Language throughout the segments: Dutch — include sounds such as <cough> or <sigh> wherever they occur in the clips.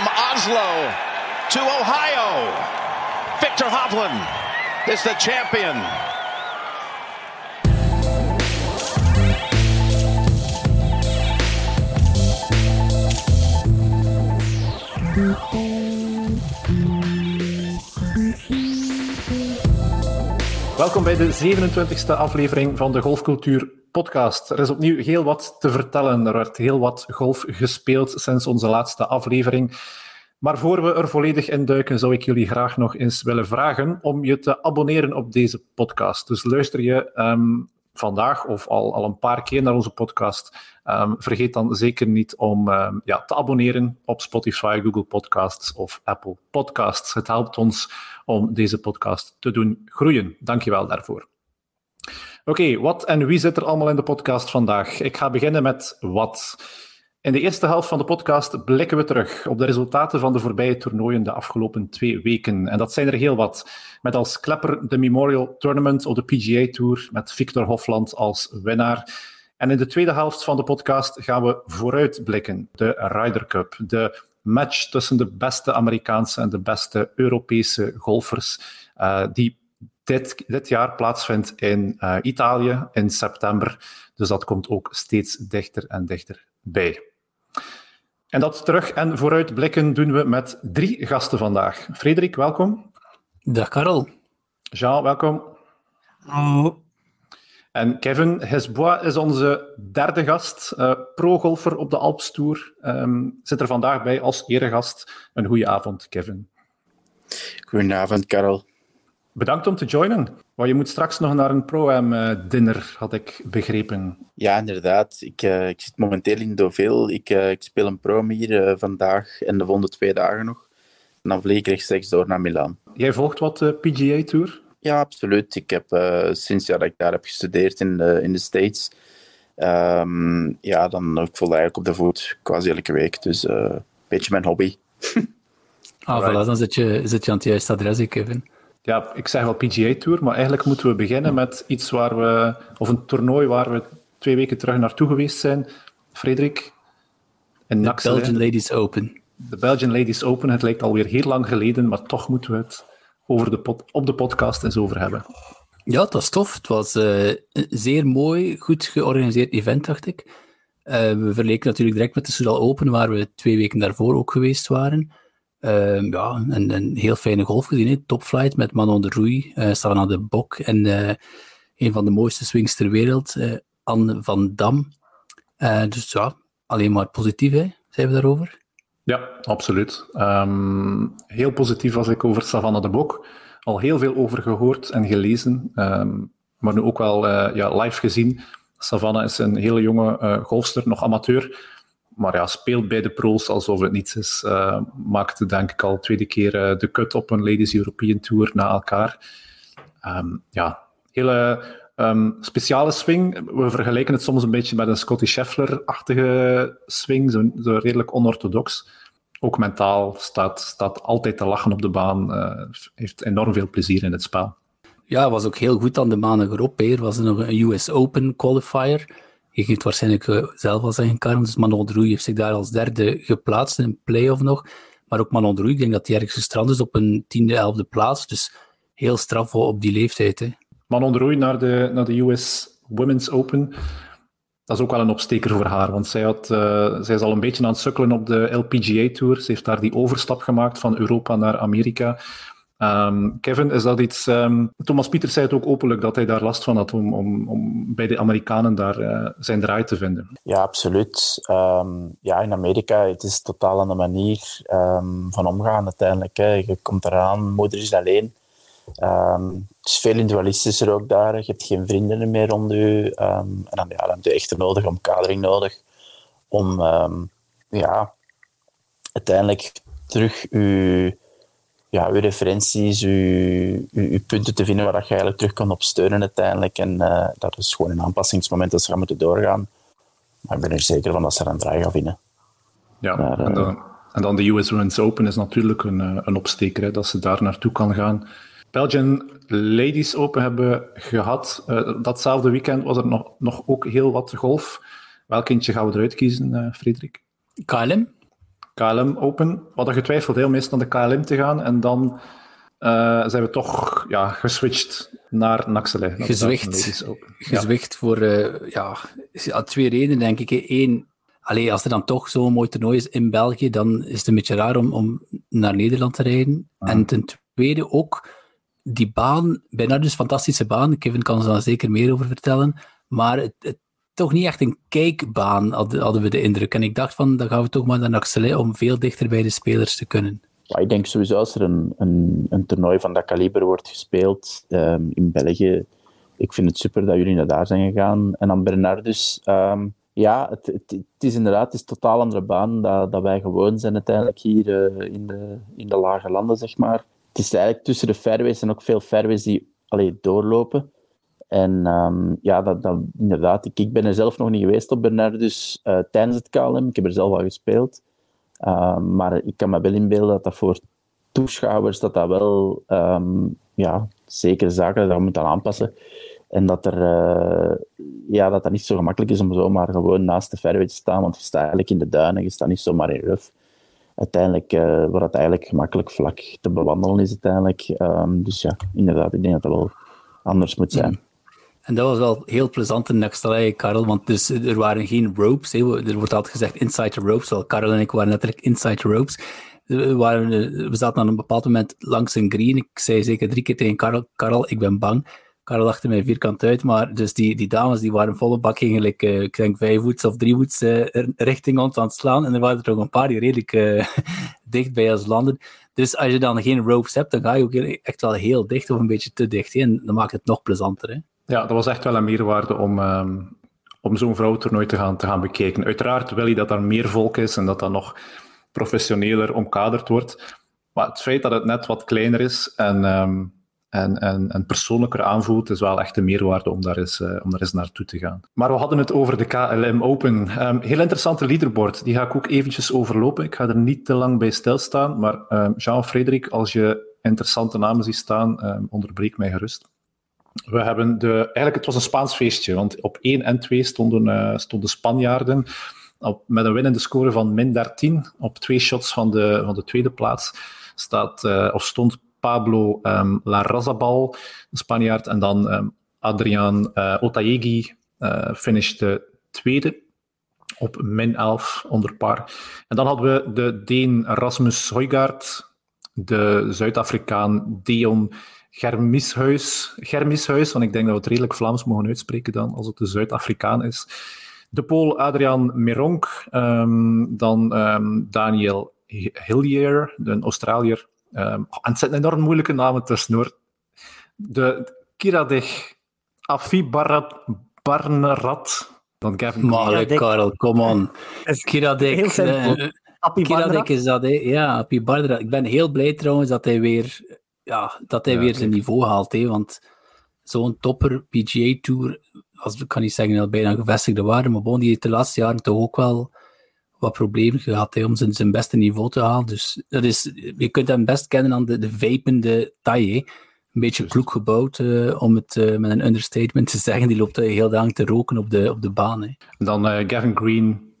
from Oslo to Ohio. Victor Hovland is the champion. Welkom bij de 27e aflevering van de Golfcultuur Podcast. Er is opnieuw heel wat te vertellen. Er werd heel wat golf gespeeld sinds onze laatste aflevering. Maar voor we er volledig in duiken, zou ik jullie graag nog eens willen vragen om je te abonneren op deze podcast. Dus luister je um, vandaag of al, al een paar keer naar onze podcast, um, vergeet dan zeker niet om um, ja, te abonneren op Spotify, Google Podcasts of Apple Podcasts. Het helpt ons om deze podcast te doen groeien. Dankjewel daarvoor. Oké, wat en wie zit er allemaal in de podcast vandaag? Ik ga beginnen met wat. In de eerste helft van de podcast blikken we terug op de resultaten van de voorbije toernooien de afgelopen twee weken. En dat zijn er heel wat. Met als klepper de Memorial Tournament op de PGA Tour, met Victor Hofland als winnaar. En in de tweede helft van de podcast gaan we vooruitblikken. De Ryder Cup, de match tussen de beste Amerikaanse en de beste Europese golfers, uh, die dit, dit jaar plaatsvindt in uh, Italië in september. Dus dat komt ook steeds dichter en dichter bij. En dat terug en vooruitblikken doen we met drie gasten vandaag. Frederik, welkom. Dag Karel. Jean, welkom. Hallo. En Kevin Hesbois is onze derde gast, uh, pro-golfer op de Alps Tour. Um, zit er vandaag bij als eregast. Een goede avond, Kevin. Goedenavond, Karel. Bedankt om te joinen. Maar je moet straks nog naar een pro-am-dinner, had ik begrepen. Ja, inderdaad. Ik, uh, ik zit momenteel in Deauville. Ik, uh, ik speel een pro hier uh, vandaag en de volgende twee dagen nog. En dan vlieg ik rechtstreeks door naar Milaan. Jij volgt wat de PGA Tour? Ja, absoluut. Ik heb sinds ja, dat ik daar heb gestudeerd in de, in de States, um, ja, dan ik volg eigenlijk op de voet quasi elke week. Dus een beetje mijn hobby. <laughs> ah, voilà, dan zit je, zit je aan het juiste adres, Kevin. Ja, ik zeg wel PGA Tour, maar eigenlijk moeten we beginnen met iets waar we, of een toernooi waar we twee weken terug naartoe geweest zijn. Frederik? In de Belgian Ladies Open. De Belgian Ladies Open, het lijkt alweer heel lang geleden, maar toch moeten we het over de pod, op de podcast eens over hebben. Ja, het was tof. Het was uh, een zeer mooi, goed georganiseerd event, dacht ik. Uh, we verleken natuurlijk direct met de Soudal Open, waar we twee weken daarvoor ook geweest waren. Uh, ja, een, heel fijne golf gezien. Topflight met Manon de Roei, uh, de Bok en uh, een van de mooiste swings ter wereld, Anne van Dam. dus ja, alleen maar positief, hè? zijn we daarover? Ja, absoluut. Um, heel positief was ik over Savannah de Bok. Al heel veel over gehoord en gelezen, um, maar nu ook wel ja, live gezien. Savannah is een hele jonge golfster, nog amateur maar ja, speelt bij de pro's alsof het niets is. Uh, maakte denk ik al tweede keer uh, de cut op een Ladies European Tour na elkaar. Um, ja, hele um, speciale swing. We vergelijken het soms een beetje met een Scotty Scheffler-achtige swing, zo, zo, redelijk onorthodox. Ook mentaal staat, staat altijd te lachen op de baan. Uh, heeft enorm veel plezier in het spel. Ja, was ook heel goed aan de manen erop. Er was nog een US Open qualifier je geeft waarschijnlijk uh, zelf al zeggen, Karm. Dus Manon Droei heeft zich daar als derde geplaatst in een play-off nog. Maar ook Manon Droei, ik denk dat hij ergens gestrand is op een tiende, elfde plaats. Dus heel straf op die leeftijd. Hè. Manon Droei naar de, naar de US Women's Open. Dat is ook wel een opsteker voor haar, want zij, had, uh, zij is al een beetje aan het sukkelen op de LPGA Tour. Ze heeft daar die overstap gemaakt van Europa naar Amerika. Um, Kevin, is dat iets... Um, Thomas Pieters zei het ook openlijk dat hij daar last van had om, om, om bij de Amerikanen daar uh, zijn draai te vinden. Ja, absoluut. Um, ja, in Amerika het is totaal een manier van omgaan uiteindelijk. Hè. Je komt eraan, moeder is alleen. het is veel individualistischer ook daar. Je hebt geen vrienden meer rond je. en dan, ja, dan heb je echt nodig, omkadering nodig, om ja, uiteindelijk terug je ja, uw referenties, uw, uw, uw, punten te vinden waar je eigenlijk terug kan op steunen uiteindelijk. En uh, dat is gewoon een aanpassingsmoment dat ze gaan moeten doorgaan. Maar ik ben er zeker van dat ze er een draai gaan vinden. Ja, maar, en, dan, en, dan, de US Women's Open is natuurlijk een, eh, een opsteker, hè, dat ze daar naartoe kan gaan. Belgian Ladies Open hebben gehad. Uh, datzelfde weekend was er nog, nog ook heel wat golf. Welk eentje gaan we eruit kiezen, uh, Frederik? KLM. KLM Open. We hadden getwijfeld heel meest naar de KLM te gaan en dan uh, zijn we toch ja, geswitcht naar Naxele. Gezwicht, gezwicht voor uh, ja, twee redenen, denk ik. Eén, allee, als er dan toch zo'n mooi toernooi is in België, dan is het een beetje raar om, om naar Nederland te rijden. Ah. En ten tweede ook, die baan, bijna dus fantastische baan. Kevin kan er dan zeker meer over vertellen. Maar het, het toch niet echt een kijkbaan, hadden we de indruk. En ik dacht van, dan gaan we toch maar naar Naxele om veel dichter bij de spelers te kunnen. ik denk sowieso als er een, een, een toernooi van dat kaliber wordt gespeeld um, in België, ik vind het super dat jullie naar daar zijn gegaan. En dan Bernardus, um, ja, het, het, is inderdaad is een totaal andere baan dat, dat wij gewoon zijn uiteindelijk hier uh, in, de, in de lage landen, zeg maar. Het is eigenlijk tussen de fairways en ook veel fairways die allee, doorlopen. En um, ja, dat, dat, inderdaad, ik, ik ben er zelf nog niet geweest op Bernardus uh, tijdens het KLM. Ik heb er zelf al gespeeld. Uh, maar ik kan me wel inbeelden dat dat voor toeschouwers dat dat wel um, ja, zekere zaken dat we moeten aanpassen. En dat, er, uh, ja, dat dat niet zo gemakkelijk is om zomaar gewoon naast de fairway te staan, want je staat eigenlijk in de duinen, je staat niet zomaar in ruf. Uiteindelijk uh, wordt het eigenlijk gemakkelijk vlak te bewandelen is uiteindelijk. Dus ja, inderdaad, ik denk dat dat wel anders moet zijn. En dat was wel heel plezant in Karel, want dus, er waren geen ropes. Er wordt altijd gezegd inside the ropes. Wel, Karel en ik waren letterlijk inside the ropes. We, waren, we zaten aan een bepaald moment langs een green. Ik zei zeker drie keer tegen Karel, Karel ik ben bang. Karel lachte mij vierkant uit, maar dus die, die dames die waren volle bak eigenlijk, uh, ik denk vijf voets of drie voets uh, richting ons aan het slaan. En er waren er ook een paar die redelijk <laughs> dicht bij ons landen. Dus als je dan geen ropes hebt, dan ga je ook echt wel heel dicht of een beetje te dicht. En dan maakt het nog plezanter. Hè? Ja, dat was echt wel een meerwaarde om, um, om zo'n vrouwentoernooi te gaan, te gaan bekijken. Uiteraard wil je dat er meer volk is en dat dat nog professioneler omkaderd wordt. Maar het feit dat het net wat kleiner is en, um, en, en, en persoonlijker aanvoelt, is wel echt een meerwaarde om daar eens, uh, om daar eens naartoe te gaan. Maar we hadden het over de KLM Open. Um, heel interessante leaderboard, die ga ik ook eventjes overlopen. Ik ga er niet te lang bij stilstaan, maar Jean-Frederik, als je interessante namen ziet staan, onderbreek mij gerust. We hebben de, eigenlijk, het was een Spaans feestje, want op 1 en 2 stonden, uh, stonden Spanjaarden op, met een winnende score van min 13. Op twee shots van de, van de tweede plaats staat, uh, of stond Pablo um, Larrazabal, de Spanjaard, en dan um, Adriaan uh, Otayegi uh, finishte tweede op min 11 onder par. En dan hadden we de Deen Rasmus Højgaard, de Zuid-Afrikaan Dion Germishuis, Germishuis, want ik denk dat we het redelijk Vlaams mogen uitspreken dan, als het de Zuid-Afrikaan is. De Pool Adriaan Meronk, um, dan um, Daniel Hillier, de Australiër. Um, en het zijn enorm moeilijke namen tussendoor. De Kiradech Afibarat Barnerat, dan Gavin Maar Karel, come on. Kiradech... Uh, Kiradech is dat, hè? Ja, Apibarnerat. Ik ben heel blij trouwens dat hij weer ja, dat hij weer zijn niveau haalt. Hè, want zo'n topper PGA Tour, als ik kan niet zeggen dat bijna gevestigde waarde, maar bon, die heeft de laatste jaren toch ook wel wat problemen gehad hè, om zijn, zijn beste niveau te halen. Dus dat is, je kunt hem best kennen aan de, de vapende taille. Een beetje kloek gebouwd, uh, om het uh, met een understatement te zeggen. Die loopt heel lang te roken op de, op de baan. Hè. Dan uh, Gavin Green,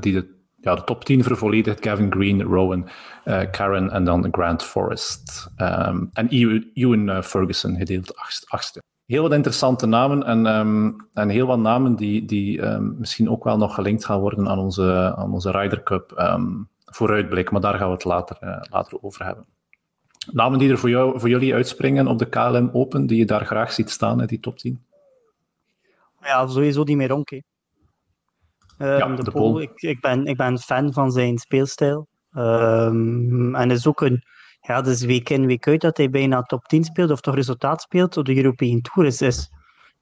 die de ja, de top 10 vervolledigt Gavin Green, Rowan, uh, Karen en dan Grant Forrest. Um, en Ewan uh, Ferguson gedeeld achtste. Heel wat interessante namen en, um, en heel wat namen die, die um, misschien ook wel nog gelinkt gaan worden aan onze, aan onze Ryder Cup vooruitblik, maar daar gaan we het later, uh, later over hebben. Namen die er voor, jou, voor jullie uitspringen op de KLM Open, die je daar graag ziet staan, in die top 10? Ja, sowieso die Meronke. Um, de, de Pool, ik, ik, ben, ik ben fan van zijn speelstijl. Um, en is ook een, ja, dus week in, week uit dat hij bijna top 10 speelt, of toch resultaat speelt op de European Tour. Is, is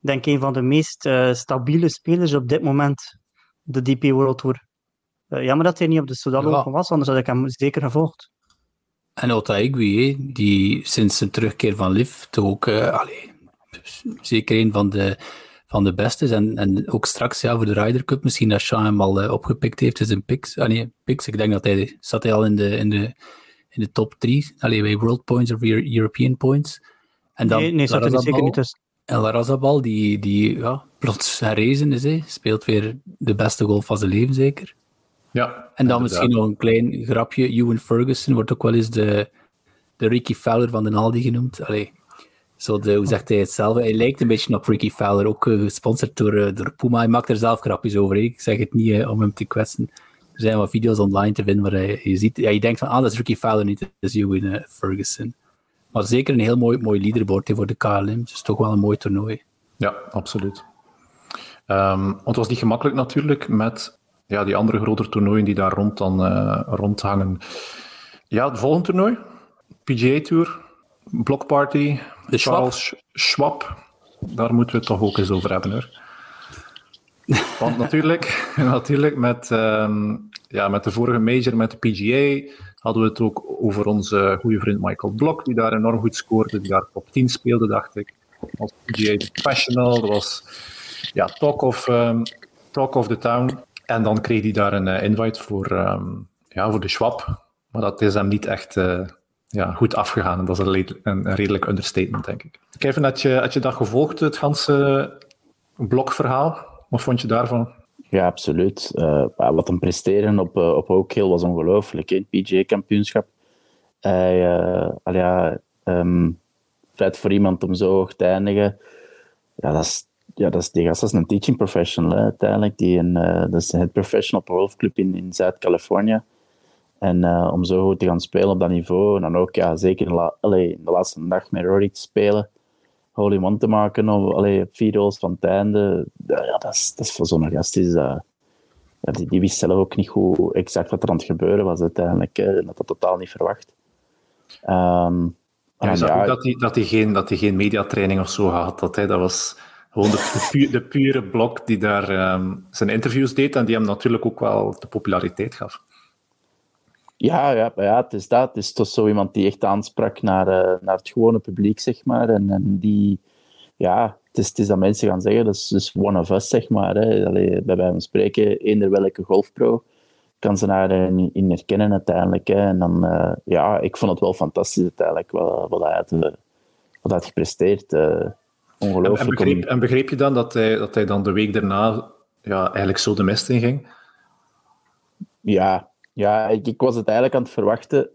denk ik een van de meest uh, stabiele spelers op dit moment, de DP World Tour. Uh, jammer dat hij niet op de Soudal ja. was, anders had ik hem zeker gevolgd. En Otaigui, die sinds zijn terugkeer van LIV toch ook, uh, allez, zeker een van de van de beste is. En, en ook straks ja, voor de Ryder Cup, misschien dat Sean hem al uh, opgepikt heeft, is een picks. Ah, nee, picks. Ik denk dat hij zat hij al in de, in de, in de top 3. Alleen bij World Points of European Points. En dan nee, nee zat er zeker niet tussen. En Larazabal, die, die ja, plots herrezen is, hij speelt weer de beste golf van zijn leven, zeker. Ja, en dan misschien nog een klein grapje. Ewan Ferguson wordt ook wel eens de, de Ricky Fowler van de Aldi genoemd. Allee, zo de, hoe zegt hij het zelf? Hij lijkt een beetje op Ricky Fowler, ook uh, gesponsord door, uh, door Puma. Hij maakt er zelf grapjes over. Ik zeg het niet uh, om hem te kwetsen. Er zijn wat video's online te vinden waar hij, je ziet, ja, je denkt van, ah, dat is Ricky Fowler niet, dat is Ewan Ferguson. Maar zeker een heel mooi, mooi leaderboard voor de KLM. Dus toch wel een mooi toernooi. Ja, absoluut. Um, want het was niet gemakkelijk natuurlijk met ja, die andere grotere toernooien die daar rond dan, rondhangen. Ja, het volgende toernooi, PGA Tour, Block Party, de Charles Schwab. Daar moeten we het toch ook eens over hebben hoor. Want natuurlijk, <laughs> natuurlijk met, um, ja, met de vorige major, met de PGA, hadden we het ook over onze goede vriend Michael Blok, die daar enorm goed scoorde, die daar top 10 speelde, dacht ik. Als PGA Professional, dat was ja, talk, of, um, talk of the town. En dan kreeg hij daar een uh, invite voor, um, ja, voor de Schwab. Maar dat is hem niet echt uh, ja, goed afgegaan. En dat is een, een, redelijk understatement, denk ik. Kevin, had je, je dat gevolgd, het ganse blokverhaal? Wat vond je daarvan? Ja, absoluut. Uh, wat hem presteren op, uh, op Oak Hill was ongelooflijk. Het PGA-kampioenschap. Hij, uh, voor iemand om zo hoog te eindigen, ja, dat is, ja, dat is, die gast is een teaching professional. Uiteindelijk. Die een, dat is een professional golfclub in, in Zuid-Californië. En om zo goed te gaan spelen op dat niveau, en dan ook ja, zeker in, la, allee, de laatste dag met Rory te spelen, holy one te maken of allee, vier holes van het einde, ja, dat, is, dat is voor zo'n gast is ja, die, die, wist zelf ook niet hoe exact wat er aan het gebeuren was uiteindelijk. Hè, dat had totaal niet verwacht. Um, ja, je zag ja, ook dat hij, dat, hij geen, dat hij geen mediatraining of zo had. Dat, hij, dat was gewoon de, de, de pure blok die daar um, zijn interviews deed en die hem natuurlijk ook wel de populariteit gaf. Ja, ja, ja, het is dat. Het is toch zo iemand die echt aansprak naar, uh, naar het gewone publiek, zeg maar. En, en die, ja, het is, het is dat mensen gaan zeggen, dat is dus one of us, zeg maar. Hè. Allee, bij wijze van spreken, eender welke golfpro kan ze naar in, in herkennen uiteindelijk. Hè. En dan, uh, ja, ik vond het wel fantastisch uiteindelijk, wat, wat hij had, wat hij had gepresteerd. Uh, ongelooflijk. En, en, begreep, en begreep je dan dat hij, dat hij dan de week daarna ja, eigenlijk zo de mist in ging? Ja, ja, ik, was het eigenlijk aan het verwachten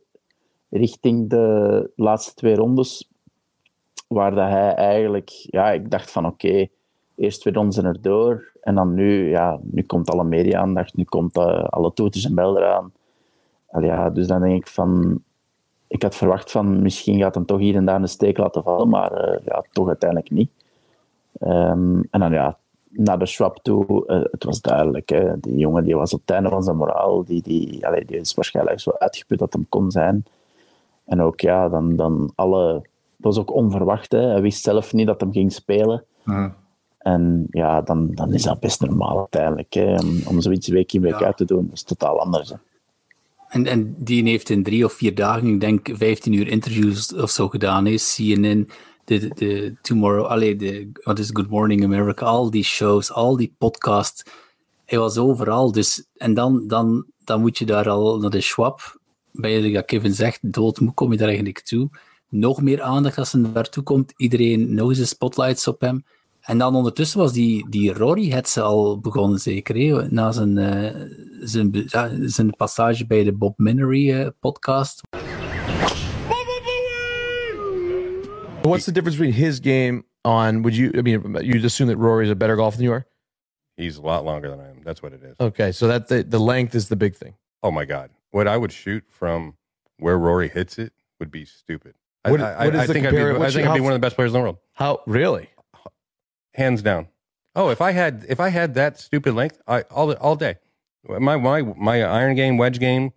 richting de laatste twee rondes, waar dat hij eigenlijk, ja, ik dacht van oké, eerst twee rondes erdoor en dan nu, ja, nu komt alle media-aandacht, nu komt uh, alle toeters en bel eraan. Al ja, dus dan denk ik van, ik had verwacht van misschien gaat hem toch hier en daar een steek laten vallen, maar uh, ja, toch uiteindelijk niet. Um, en dan ja, naar de Schwab toe, uh, het was duidelijk. Hè. Die jongen die was op het einde van zijn moraal. Die, die, allee, die is waarschijnlijk zo uitgeput dat hem kon zijn. En ook, ja, dan, dan alle... Het was ook onverwacht. Hè. Hij wist zelf niet dat hem ging spelen. Mm. En ja, dan, dan is dat best normaal uiteindelijk. Hè. Om, om zoiets week in week ja. uit te doen, is totaal anders. Hè. En, en die heeft in drie of vier dagen, ik denk 15 uur interviews of zo gedaan. Is CNN, de, de Tomorrow, allee, de, wat is Good Morning America, al die shows, al die podcasts. Hij was overal. Dus, en dan, dan, dan moet je daar al naar de Schwab, bij je dat Kevin zegt, doodmoe kom je daar eigenlijk toe. Nog meer aandacht als hij naartoe komt. Iedereen nog eens spotlights op hem. En dan ondertussen was die, die Rory het ze al begonnen, zeker. Na zijn, uh, zijn, zijn passage bij de Bob Minery uh, podcast. What's the difference between his game on? Would you? I mean, you'd assume that Rory's a better golfer than you are. He's a lot longer than I am. That's what it is. Okay, so that the, the length is the big thing. Oh my god, what I would shoot from where Rory hits it would be stupid. What, I, what I, think I'd be, I think I'd be one of the best players in the world, How really? hands down. Oh, if I had if I had that stupid length, I all all day. My my my iron game, wedge game,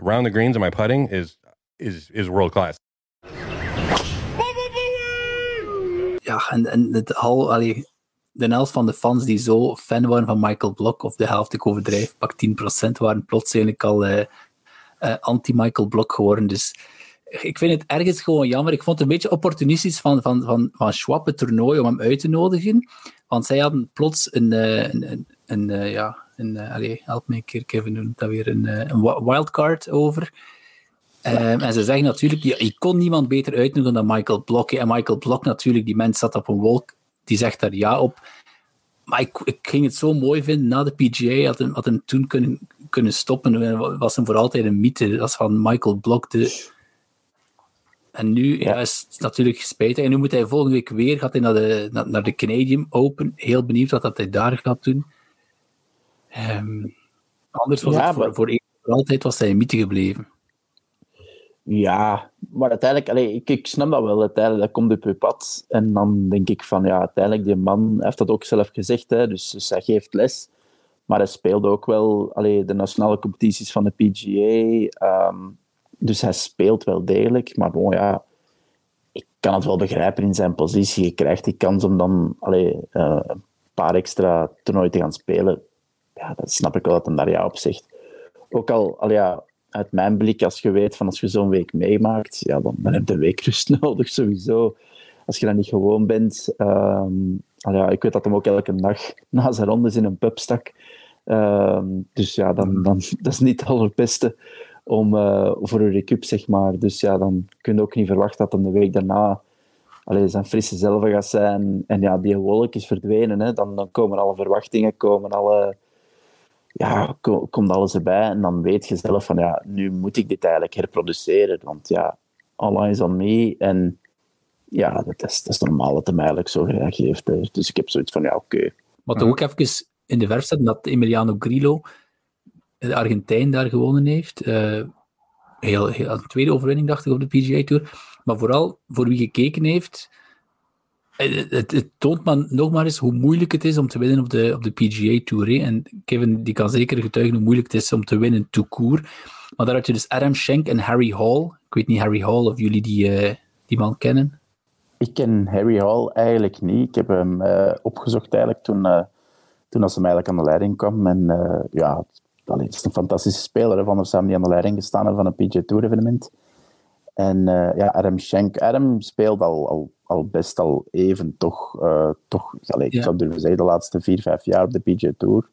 around the greens, and my putting is is is world class. Ja, en, en het al, allee, de helft van de fans die zo fan waren van Michael Blok, of de helft, ik overdrijf, pak 10%, waren plots eigenlijk al eh, eh, anti-Michael Blok geworden. Dus ik vind het ergens gewoon jammer. Ik vond het een beetje opportunistisch van, van, van, van Schwab het toernooi om hem uit te nodigen. Want zij hadden plots een, eh, een, een, ja, een, help me een keer, Kevin, dat weer, een, een wildcard over. Ehm, en ze zeggen natuurlijk, ja, je kon niemand beter uitnodigen dan Michael Blok. En Michael Blok natuurlijk, die mens zat op een wolk, die zegt daar ja op. Maar ik, ik ging het zo mooi vinden, na de PGA had hem, had hem toen kunnen, kunnen stoppen, was hem voor altijd een mythe. Dat is van Michael Block. De... En nu ja. is het natuurlijk spijtig. En nu moet hij volgende week weer gaat hij naar, de, naar, de Canadian Open. Heel benieuwd wat dat hij daar gaat doen. Um, anders was het voor, voor, voor altijd was hij een mythe gebleven. Ja, maar uiteindelijk, ik, ik snap dat wel. Uiteindelijk, dat komt op je pad. En dan denk ik van, ja, uiteindelijk, die man heeft dat ook zelf gezegd. Hè, dus, dus hij geeft les. Maar hij speelde ook wel allee, de nationale competities van de PGA. Ehm, dus hij speelt wel degelijk. Maar bon, ja, ik kan het wel begrijpen in zijn positie. Je krijgt die kans om dan allee, uh, een paar extra toernooien te gaan spelen. Ja, dat snap ik wel dat hij daar ja op zegt. Ook al, allee, ja, uit mijn blik, als je weet van als je zo'n week meemaakt, ja, dan, dan heb je een week rust <laughs> nodig sowieso. Als je dat niet gewoon bent. Um, ja, ik weet dat hem ook elke dag <laughs> na zijn rondes in een pub stak. Ehm, dus ja, dan, dan, <laughs> dat is niet het allerbeste om, uh, voor een recup, zeg maar. Dus ja, dan kun je ook niet verwachten dat hem de week daarna allee, zijn frisse zelf gaat zijn. En ja, die wolk is verdwenen. Hè. Dan, dan komen alle verwachtingen, komen alle ja, komt alles erbij en dan weet je zelf van ja, nu moet ik dit eigenlijk herproduceren, want ja, Allah is on me en ja, dat is, dat is normaal dat hij mij eigenlijk zo reageert. Dus ik heb zoiets van ja, oké. Okay. Wat ook even in de verf staat, dat Emiliano Grillo, de Argentijn, daar gewonnen heeft. Uh, heel, heel, een tweede overwinning, dacht ik, op de PGA Tour. Maar vooral voor wie gekeken heeft, eh, het, toont maar nog maar eens hoe moeilijk het is om te winnen op de, op de PGA Tour. En Kevin die kan zeker getuigen hoe moeilijk het is om te winnen to court. Maar daar had je dus Adam Schenk en Harry Hall. Ik weet niet, Harry Hall, of jullie die, uh, die man kennen? Ik ken Harry Hall eigenlijk niet. Ik heb hem uh, opgezocht eigenlijk toen, uh, toen als hij eigenlijk aan de leiding kwam. En ja, het is een fantastische speler. Hè, van der samen die aan de leiding gestaan van een PGA Tour evenement. En ja, Adam Schenk. Adam speelt al, al al best al even toch, uh, toch allez, ik zou durven zeggen, de laatste vier, vijf jaar op de PGA Tour.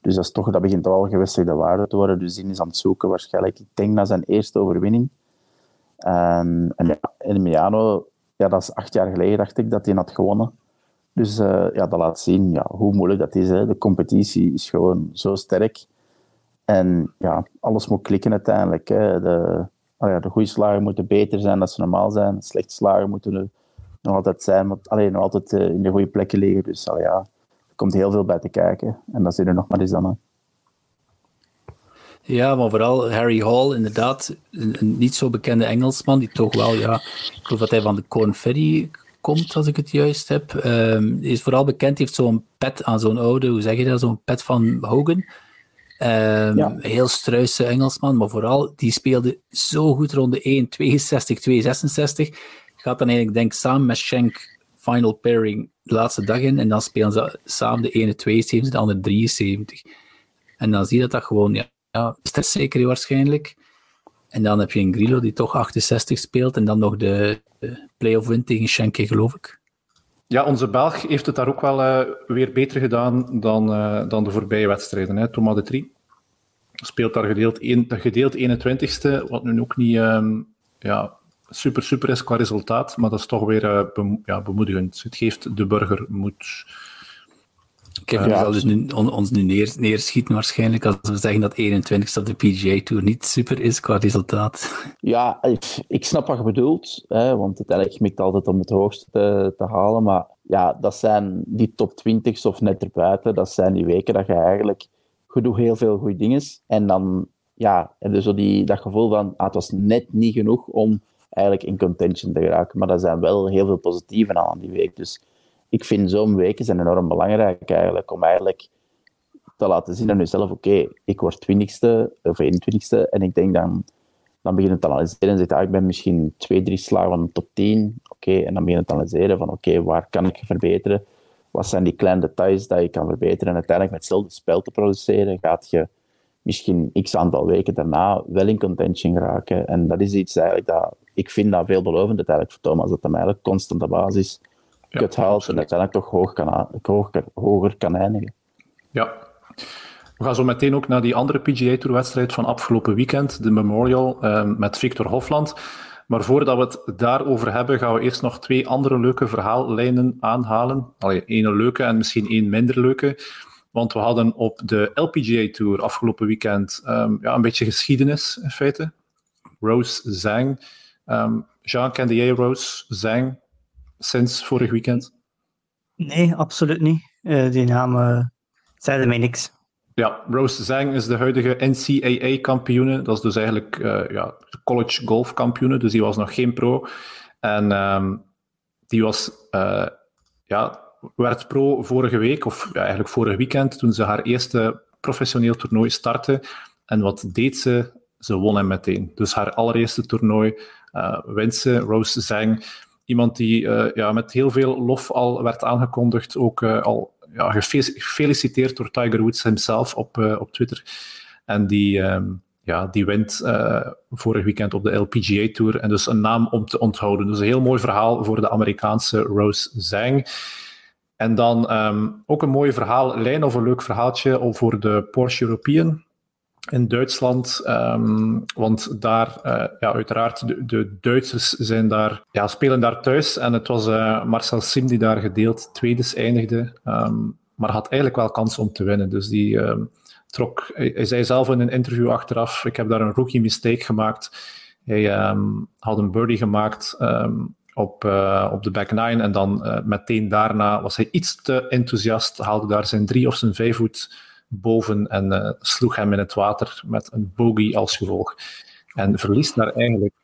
Dus dat, is toch, dat begint al gevestigde waarde te worden. Dus die is aan het zoeken waarschijnlijk. Ik denk naar zijn eerste overwinning. En, en ja, Emiliano, ja, dat is acht jaar geleden, dacht ik, dat hij had gewonnen. Dus uh, ja, dat laat zien ja, hoe moeilijk dat is. Hè. De competitie is gewoon zo sterk. En ja, alles moet klikken uiteindelijk. Hè. De, oh ja, de goede slagen moeten beter zijn dan ze normaal zijn. Slechte slagen moeten nog altijd zijn, maar alleen nog altijd uh, in de goede plekken liggen. Dus al ja, er komt heel veel bij te kijken. En dat zit er nog maar eens dan. Ja, maar vooral Harry Hall, inderdaad, een, een, niet zo bekende Engelsman, die toch wel, ja, ik geloof dat hij van de Corn Ferry komt, als ik het juist heb. Um, is vooral bekend, heeft zo'n pet aan zo'n oude, hoe zeg je dat, zo'n pet van Hogan. Um, ja. Heel struise Engelsman, maar vooral, die speelde zo goed rond de 1, 62, 2, 66 gaat dan eigenlijk, denk samen met Schenk final pairing de laatste dag in. En dan spelen ze samen de ene 72, de andere 73. En dan zie je dat dat gewoon, ja, ja zeker waarschijnlijk. En dan heb je een Grillo die toch 68 speelt. En dan nog de, de play-off win tegen Schenk, geloof ik. Ja, onze Belg heeft het daar ook wel uh, weer beter gedaan dan, uh, dan de voorbije wedstrijden. Hè. Thomas de Trie speelt daar gedeeld, een, gedeeld 21ste, wat nu ook niet um, ja, super, super is qua resultaat, maar dat is toch weer uh, ja, bemoedigend. Het geeft de burger moed. Kevin ja, zal dus nu, on, ons nu neer, neerschieten waarschijnlijk als we zeggen dat 21ste op de PGA Tour niet super is qua resultaat. Ja, ik, ik snap wat je bedoelt, hè, want uiteindelijk mikt altijd om het hoogste te, te, halen, maar ja, dat zijn die top 20's of net erbuiten, dat zijn die weken dat je eigenlijk, je doet heel veel goede dingen en dan ja, heb je zo die, dat gevoel van, ah, het was net niet genoeg om eigenlijk in contention te geraken. Maar er zijn wel heel veel positieven aan die week. Dus ik vind zo'n weken zijn enorm belangrijk eigenlijk, om eigenlijk te laten zien aan jezelf, oké, ik word twintigste of 21ste en ik denk dan, dan begin je te analyseren en zegt, ah, ik ben misschien twee, drie slagen van de top 10. Oké, en dan begin je te analyseren van, oké, waar kan ik verbeteren? Wat zijn die kleine details dat je kan verbeteren? En uiteindelijk met hetzelfde spel te produceren, gaat je misschien x aantal weken daarna wel in contention geraken. En dat is iets eigenlijk dat ik vind dat veelbelovend eigenlijk voor Thomas, dat hij eigenlijk constante basis ja, het haalt en uiteindelijk toch hoog kan, hoger, hoger kan eindigen. Ja. We gaan zo meteen ook naar die andere PGA Tour wedstrijd van afgelopen weekend, de Memorial, eh, met Victor Hofland. Maar voordat we het daarover hebben, gaan we eerst nog twee andere leuke verhaallijnen aanhalen. Allee, één leuke en misschien één minder leuke. Want we hadden op de LPGA Tour afgelopen weekend um, ja, een beetje geschiedenis in feite. Rose Zhang. Um, Jean, kende jij Rose Zhang sinds vorig weekend? Nee, absoluut niet. Uh, die naam uh, zeiden mij niks. Ja, Rose Zhang is de huidige NCAA-kampioene. Dat is dus eigenlijk uh, ja, college golf kampioene, dus die was nog geen pro. En um, die was, uh, ja, werd pro vorige week, of ja, eigenlijk vorig weekend, toen ze haar eerste professioneel toernooi startte. En wat deed ze? Ze won hem meteen. Dus haar allereerste toernooi wint ze, Rose Zhang. Iemand die uh, ja, met heel veel lof al werd aangekondigd, ook al ja, gefeliciteerd door Tiger Woods hemzelf op, op Twitter. En die, um, ja, die wint vorig weekend op de LPGA Tour. En dus een naam om te onthouden. Dus een heel mooi verhaal voor de Amerikaanse Rose Zhang. En dan um, ook een mooi verhaal, lijn of een leuk verhaaltje voor de Porsche European in Duitsland. Um, want daar, uh, ja, uiteraard, de, Duitsers zijn daar, ja, spelen daar thuis. En het was uh, Marcel Sim die daar gedeeld tweede eindigde. Um, maar had eigenlijk wel kans om te winnen. Dus die um, trok, hij, zei zelf in een interview achteraf: Ik heb daar een rookie mistake gemaakt. Hij had een birdie gemaakt. op, uh, op de back nine en dan meteen daarna was hij iets te enthousiast, haalde daar zijn drie of zijn vijf voet boven en uh, sloeg hem in het water met een bogey als gevolg. En verliest daar eigenlijk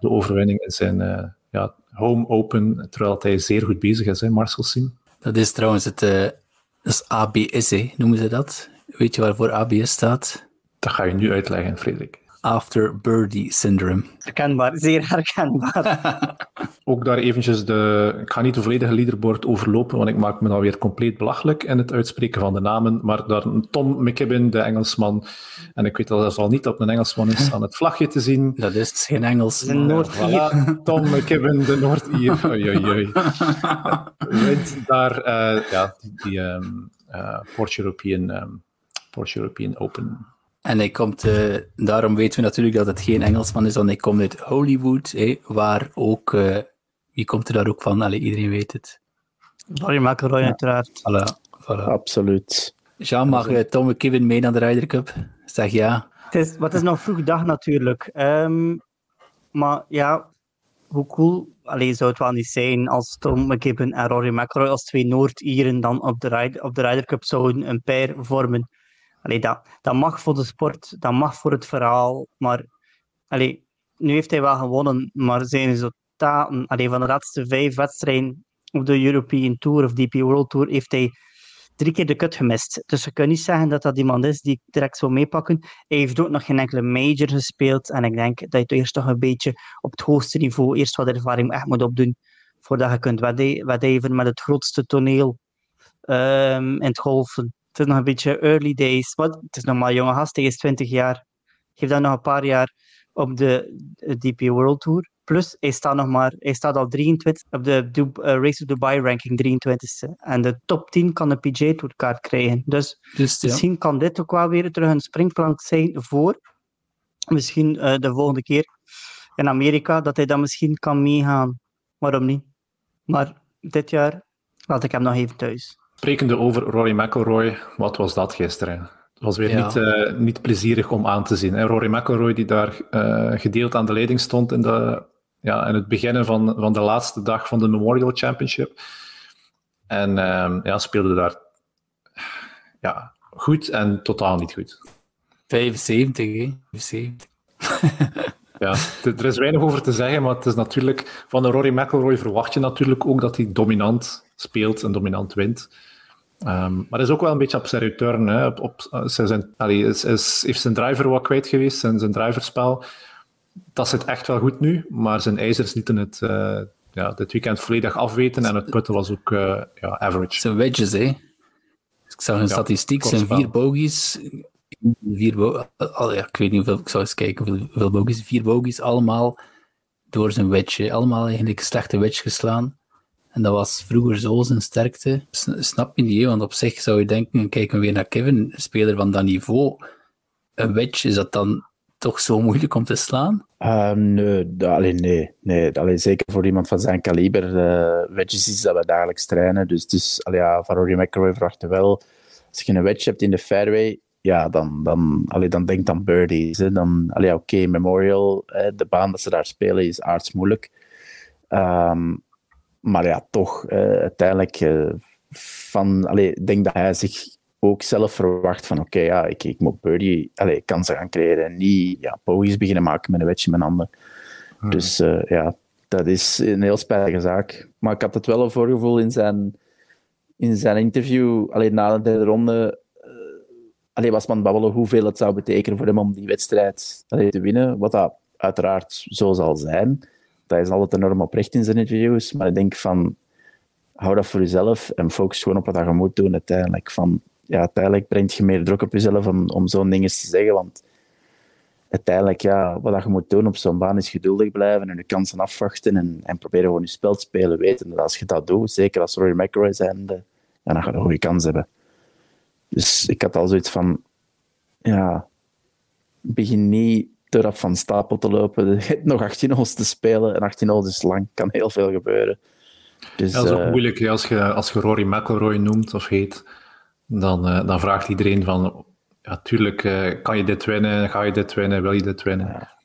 de overwinning in zijn uh, ja, home open, terwijl hij zeer goed bezig is, hè, Marcel Sim. Dat is trouwens het uh, dat is ABS, hè, noemen ze dat. Weet je waarvoor ABS staat? Dat ga je nu uitleggen, Frederik. After Birdie Syndrome. <laughs> Herkenbaar, zeer herkenbaar. <laughs> Ook daar eventjes de... Ik ga niet de volledige leaderboard overlopen, want ik maak me dan weer compleet belachelijk in het uitspreken van de namen. Maar daar Tom McKibben, de Engelsman, en ik weet dat dat al niet dat een Engelsman is, <laughs> aan het vlagje te zien. Dat is geen Engels. Een Noord-Ier. Voilà, Tom McKibben, de Noord-Ier. Oei, oei, oei. Wint daar uh, ja, die, die um, uh, Porsche, European, um, Porsche European Open en hij komt, uh, daarom weten we natuurlijk dat het geen Engelsman is, want hij komt uit Hollywood, waar ook, uh, wie komt er daar ook van? Allee, iedereen weet het. Barry McElroy, ja. uiteraard. Voilà, voilà. Absoluut. Jean, mag uh, Tom McKibben mee naar de Ryder Cup? Zeg ja. Het is, wat is nog vroeg dag natuurlijk. Um, maar ja, hoe cool allee, zou het wel niet zijn als Tom McKibben en Rory McIlroy als twee Noord-Ieren dan op de, Ryder, op de Ryder Cup zouden een pair vormen. Allee, dat, dat mag voor de sport, dat mag voor het verhaal, maar allee, nu heeft hij wel gewonnen, maar zijn resultaten, allee, van de laatste vijf wedstrijden op de European Tour of DP World Tour, heeft hij drie keer de cut gemist. Dus je kunt niet zeggen dat dat iemand is die direct zou meepakken. Hij heeft ook nog geen enkele major gespeeld en ik denk dat je eerst toch een beetje op het hoogste niveau eerst wat ervaring echt moet opdoen voordat je kunt wedijveren met het grootste toneel um, in het golfen. Het is nog een beetje early days. Maar het is nog maar een jonge gast, hij is 20 jaar. Geef dan nog een paar jaar op de DP World Tour. Plus, hij staat, nog maar, hij staat al 23 op de uh, Race of Dubai ranking 23ste. En de top 10 kan een PGA Tour kaart krijgen. Dus, dus ja. misschien kan dit ook wel weer terug een springplank zijn voor misschien uh, de volgende keer in Amerika, dat hij dan misschien kan meegaan. Waarom niet? Maar dit jaar laat ik hem nog even thuis. Sprekende over Rory McIlroy, wat was dat gisteren? Het was weer ja. niet, uh, niet plezierig om aan te zien. Rory McIlroy die daar uh, gedeeld aan de leiding stond in, de, ja, in het begin van, van de laatste dag van de Memorial Championship. En uh, ja, speelde daar ja, goed en totaal niet goed. 75, hè? 75. <laughs> ja, er is weinig over te zeggen, maar het is natuurlijk... Van de Rory McIlroy verwacht je natuurlijk ook dat hij dominant speelt en dominant wint. Um, maar hij is ook wel een beetje op zijn return. Hè. Op, op, zijn, allee, is, is, heeft zijn driver wat kwijt geweest, zijn, zijn driverspel. Dat zit echt wel goed nu, maar zijn ijzers lieten het uh, ja, dit weekend volledig afweten en het putten was ook uh, ja, average. Zijn wedges, hè? Ik zag een ja, statistiek, zijn vier bogies. Vier bo oh, ja, ik weet niet hoeveel, ik zou eens kijken hoeveel, hoeveel bogies. Vier bogies, allemaal door zijn wedge. Allemaal eigenlijk slechte wedge geslaan. En dat was vroeger zo zijn sterkte. Snap je niet, want op zich zou je denken, kijken we weer naar Kevin, speler van dat niveau. Een wedge, is dat dan toch zo moeilijk om te slaan? Uh, nee, alleen nee. nee allee, zeker voor iemand van zijn kaliber. Uh, wedges is dat we dagelijks trainen. Dus, dus allee, ja, van Rory McIlroy verwachten wel als je een wedge hebt in de fairway, ja, dan, dan, allee, dan denk dan birdies. Dan, oké, Memorial, hè, de baan dat ze daar spelen is aardsmoeilijk. Um, maar ja, toch, uh, uiteindelijk, uh, van, allee, ik denk dat hij zich ook zelf verwacht van, oké, ja, ik, ik moet birdie, allee, kansen gaan creëren en niet ja, bogies beginnen maken met een wedge in mijn handen. Hmm. Dus uh, ja, dat is een heel spijtige zaak. Maar ik had het wel een voorgevoel in zijn, in zijn interview, alleen na de derde ronde, alleen was man babbelen hoeveel het zou betekenen voor hem om die wedstrijd allee, te winnen. Wat dat uiteraard zo zal zijn. Dat is altijd enorm oprecht in zijn interviews. Maar ik denk van, hou dat voor jezelf en focus gewoon op wat je moet doen uiteindelijk. Van, ja, uiteindelijk brengt je meer druk op jezelf om, om zo'n dingen te zeggen. Want uiteindelijk, ja, wat je moet doen op zo'n baan is geduldig blijven en je kansen afwachten en, en proberen gewoon je spel te spelen. Weten dat als je dat doet, zeker als Rory McIlroy zijn, dan ga je een goede kans hebben. Dus ik had al zoiets van, ja, begin niet te rap van stapel te lopen. Je hebt <laughs> nog 18 holes te spelen en 18 holes is lang, kan heel veel gebeuren. Dus, dat is ook uh, moeilijk als je, als je Rory McIlroy noemt of heet, dan, uh, dan vraagt iedereen van, ja, tuurlijk, uh, kan je dit winnen, ga je dit winnen, wil je dit winnen? Ja.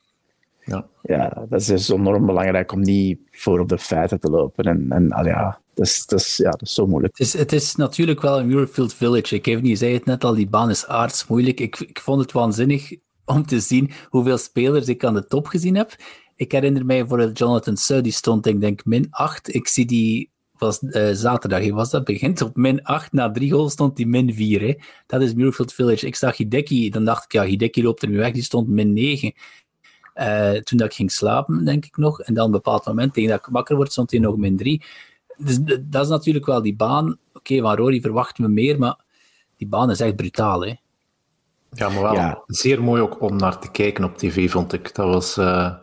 Ja. ja, dat is dus enorm belangrijk om niet voor op de feiten te lopen. En, en al ja, dat is, dat, is, ja, dat is zo moeilijk. Het is, het is natuurlijk wel een Muirfield Village. Ik heb niet zei het net al, die baan is aards moeilijk. Ik, ik vond het waanzinnig om te zien hoeveel spelers ik aan de top gezien heb. Ik herinner mij voor Jonathan Suh, die stond ik denk min 8. Ik zie die was uh, zaterdag, was dat begint op min 8, na drie goals stond die min 4. Hè. Dat is Muirfield Village. Ik zag Hideki, dan dacht ik, ja, Hideki loopt er nu weg, die stond min 9. Uh, toen dat ik ging slapen, denk ik nog. En dan een bepaald moment, tegen dat ik wakker word, stond hij nog min 3 dus dat is natuurlijk wel die baan. Oké, okay, van Rory verwachten we meer, maar die baan is echt brutaal. Hè? Ja, maar wel zeer mooi ook om naar te kijken op tv, vond ik. Dat was uh,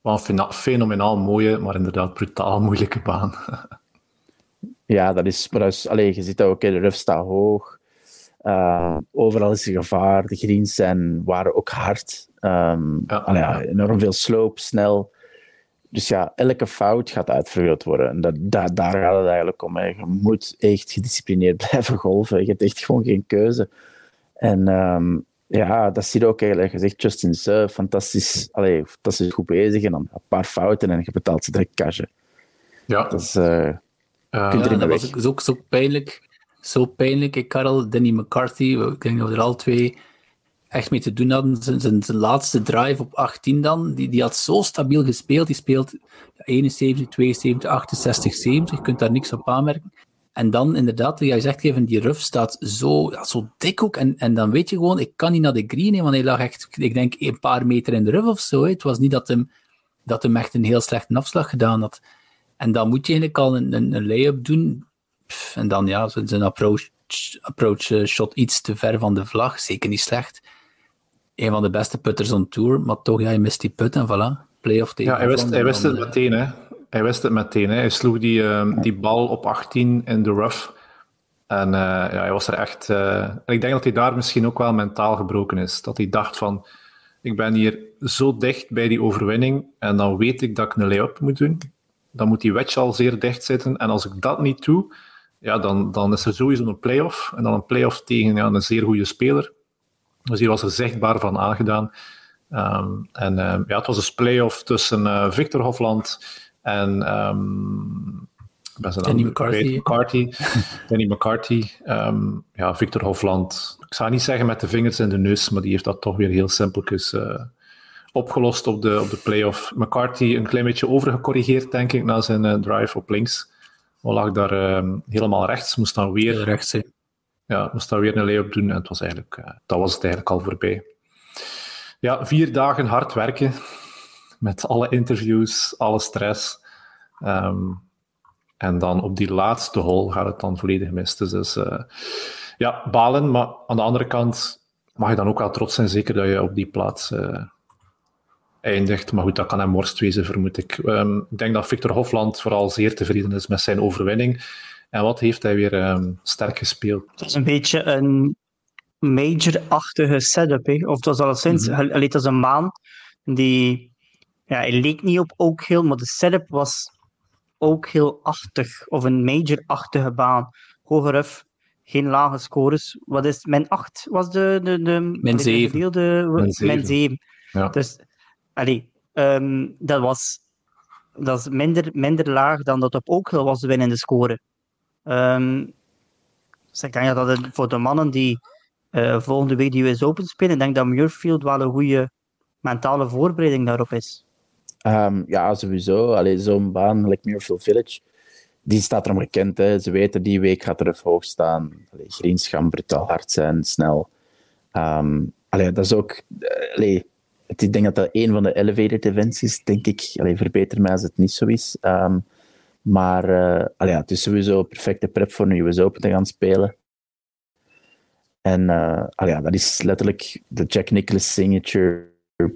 wel een fenomenaal mooie, maar inderdaad brutaal <laughs> moeilijke baan. ja, dat is... Maar allez, je ziet dat ook, de ruf staat hoog. Uh, overal is er gevaar. De greens zijn, waren ook hard. Um, ja. Allee, ja, enorm veel sloop, snel. Dus ja, elke fout gaat uitvergroot worden. En dat, dat, daar gaat het eigenlijk om. Hè. Je moet echt gedisciplineerd <laughs> blijven golven. Je hebt echt gewoon geen keuze. En um, ja, dat zie je ook eigenlijk. Je zegt Justin Suh, fantastisch, allee, fantastisch goed bezig. En dan een paar fouten en je betaalt ze direct cash. Ja. Dat is... Uh, uh, ja, dat was ook zo pijnlijk. Zo pijnlijk. Ik, Karel, Danny McCarthy, ik denk dat we er al twee echt mee te doen hadden. Zijn, zijn, zijn, laatste drive op 18 dan, die, die had zo stabiel gespeeld. Die speelt 71, 72, 68, 70. Je kunt daar niks op aanmerken. En dan inderdaad, jij zegt even, die ruf staat zo, ja, zo dik ook. En, en dan weet je gewoon, ik kan niet naar de green, want hij lag echt, ik denk, een paar meter in de ruf of zo. Hè. Het was niet dat hem, dat hem echt een heel slechte afslag gedaan had. En dan moet je eigenlijk al een, een, een lay-up doen. en dan ja, zijn approach, approach eh, shot iets te ver van de vlag. Zeker niet slecht een van de beste putters on tour, maar toch, ja, je mist die put en voilà. Playoff tegen. Ja, hij wist, hij wist het meteen, hè. Hij wist het meteen, hè. Hij sloeg die, uh, die bal op 18 in de rough. En uh, ja, hij was er echt... Uh, en ik denk dat hij daar misschien ook wel mentaal gebroken is. Dat hij dacht van, ik ben hier zo dicht bij die overwinning en dan weet ik dat ik een lay-up moet doen. Dan moet die wedge al zeer dicht zitten. En als ik dat niet doe, ja, dan, dan is er sowieso een playoff. En dan een playoff tegen ja, een zeer goede speler. Dus hier was er zichtbaar van aangedaan. Um, en um, ja, het was een play-off tussen uh, Victor Hofland en um, <laughs> Danny McCarthy. McCarthy. Danny McCarthy. ja, Victor Hofland. Ik zou niet zeggen met de vingers in de neus, maar die heeft dat toch weer heel simpeltjes uh, opgelost op de, op de play-off. McCarthy een klein beetje overgecorrigeerd, denk ik, na zijn uh, drive op links. Hij lag daar helemaal rechts, moest dan weer... Rechts, ja, moest daar weer een lay-up doen en het was eigenlijk, uh, dat was het eigenlijk al voorbij. Ja, vier dagen hard werken met alle interviews, alle stress. Um, en dan op die laatste hole gaat het dan volledig mis. Dus, dus uh, ja, balen, maar aan de andere kant mag je dan ook wel trots zijn, zeker dat je op die plaats uh, eindigt. Maar goed, dat kan hem worst wezen, vermoed ik. Um, ik denk dat Victor Hofland vooral zeer tevreden is met zijn overwinning. En wat heeft hij weer um, sterk gespeeld? Het is een beetje een major-achtige setup. Hè? Of het was alleszins, mm -hmm. het was een maan die, ja, hij leek niet op ook heel, maar de setup was ook heel achtig. Of een major-achtige baan. Hogeruf, geen lage scores. Wat is min 8 was de. de, de min 7. Min 7. Min 7. Ja. Dus, allee, um, dat was dat is minder, minder laag dan dat op ook was de winnende score. Um, dus ik denk dat het voor de mannen die uh, volgende week die US Open spelen, ik denk dat Muirfield wel een goede mentale voorbereiding daarop is. Um, ja, sowieso. Zo'n baan, like Muirfield Village, die staat erom gekend. Hè. Ze weten, die week gaat er hoog staan. Allee, greens gaan brutaal hard zijn, snel. Um, allee, dat is ook... Eh, allee, ik denk dat dat een van de elevated events is, denk ik. Allee, verbeter mij als het niet zo is. Um, maar uh, allee, het is sowieso een perfecte prep voor een US Open te gaan spelen. En uh, allee, dat is letterlijk de Jack Nicklaus signature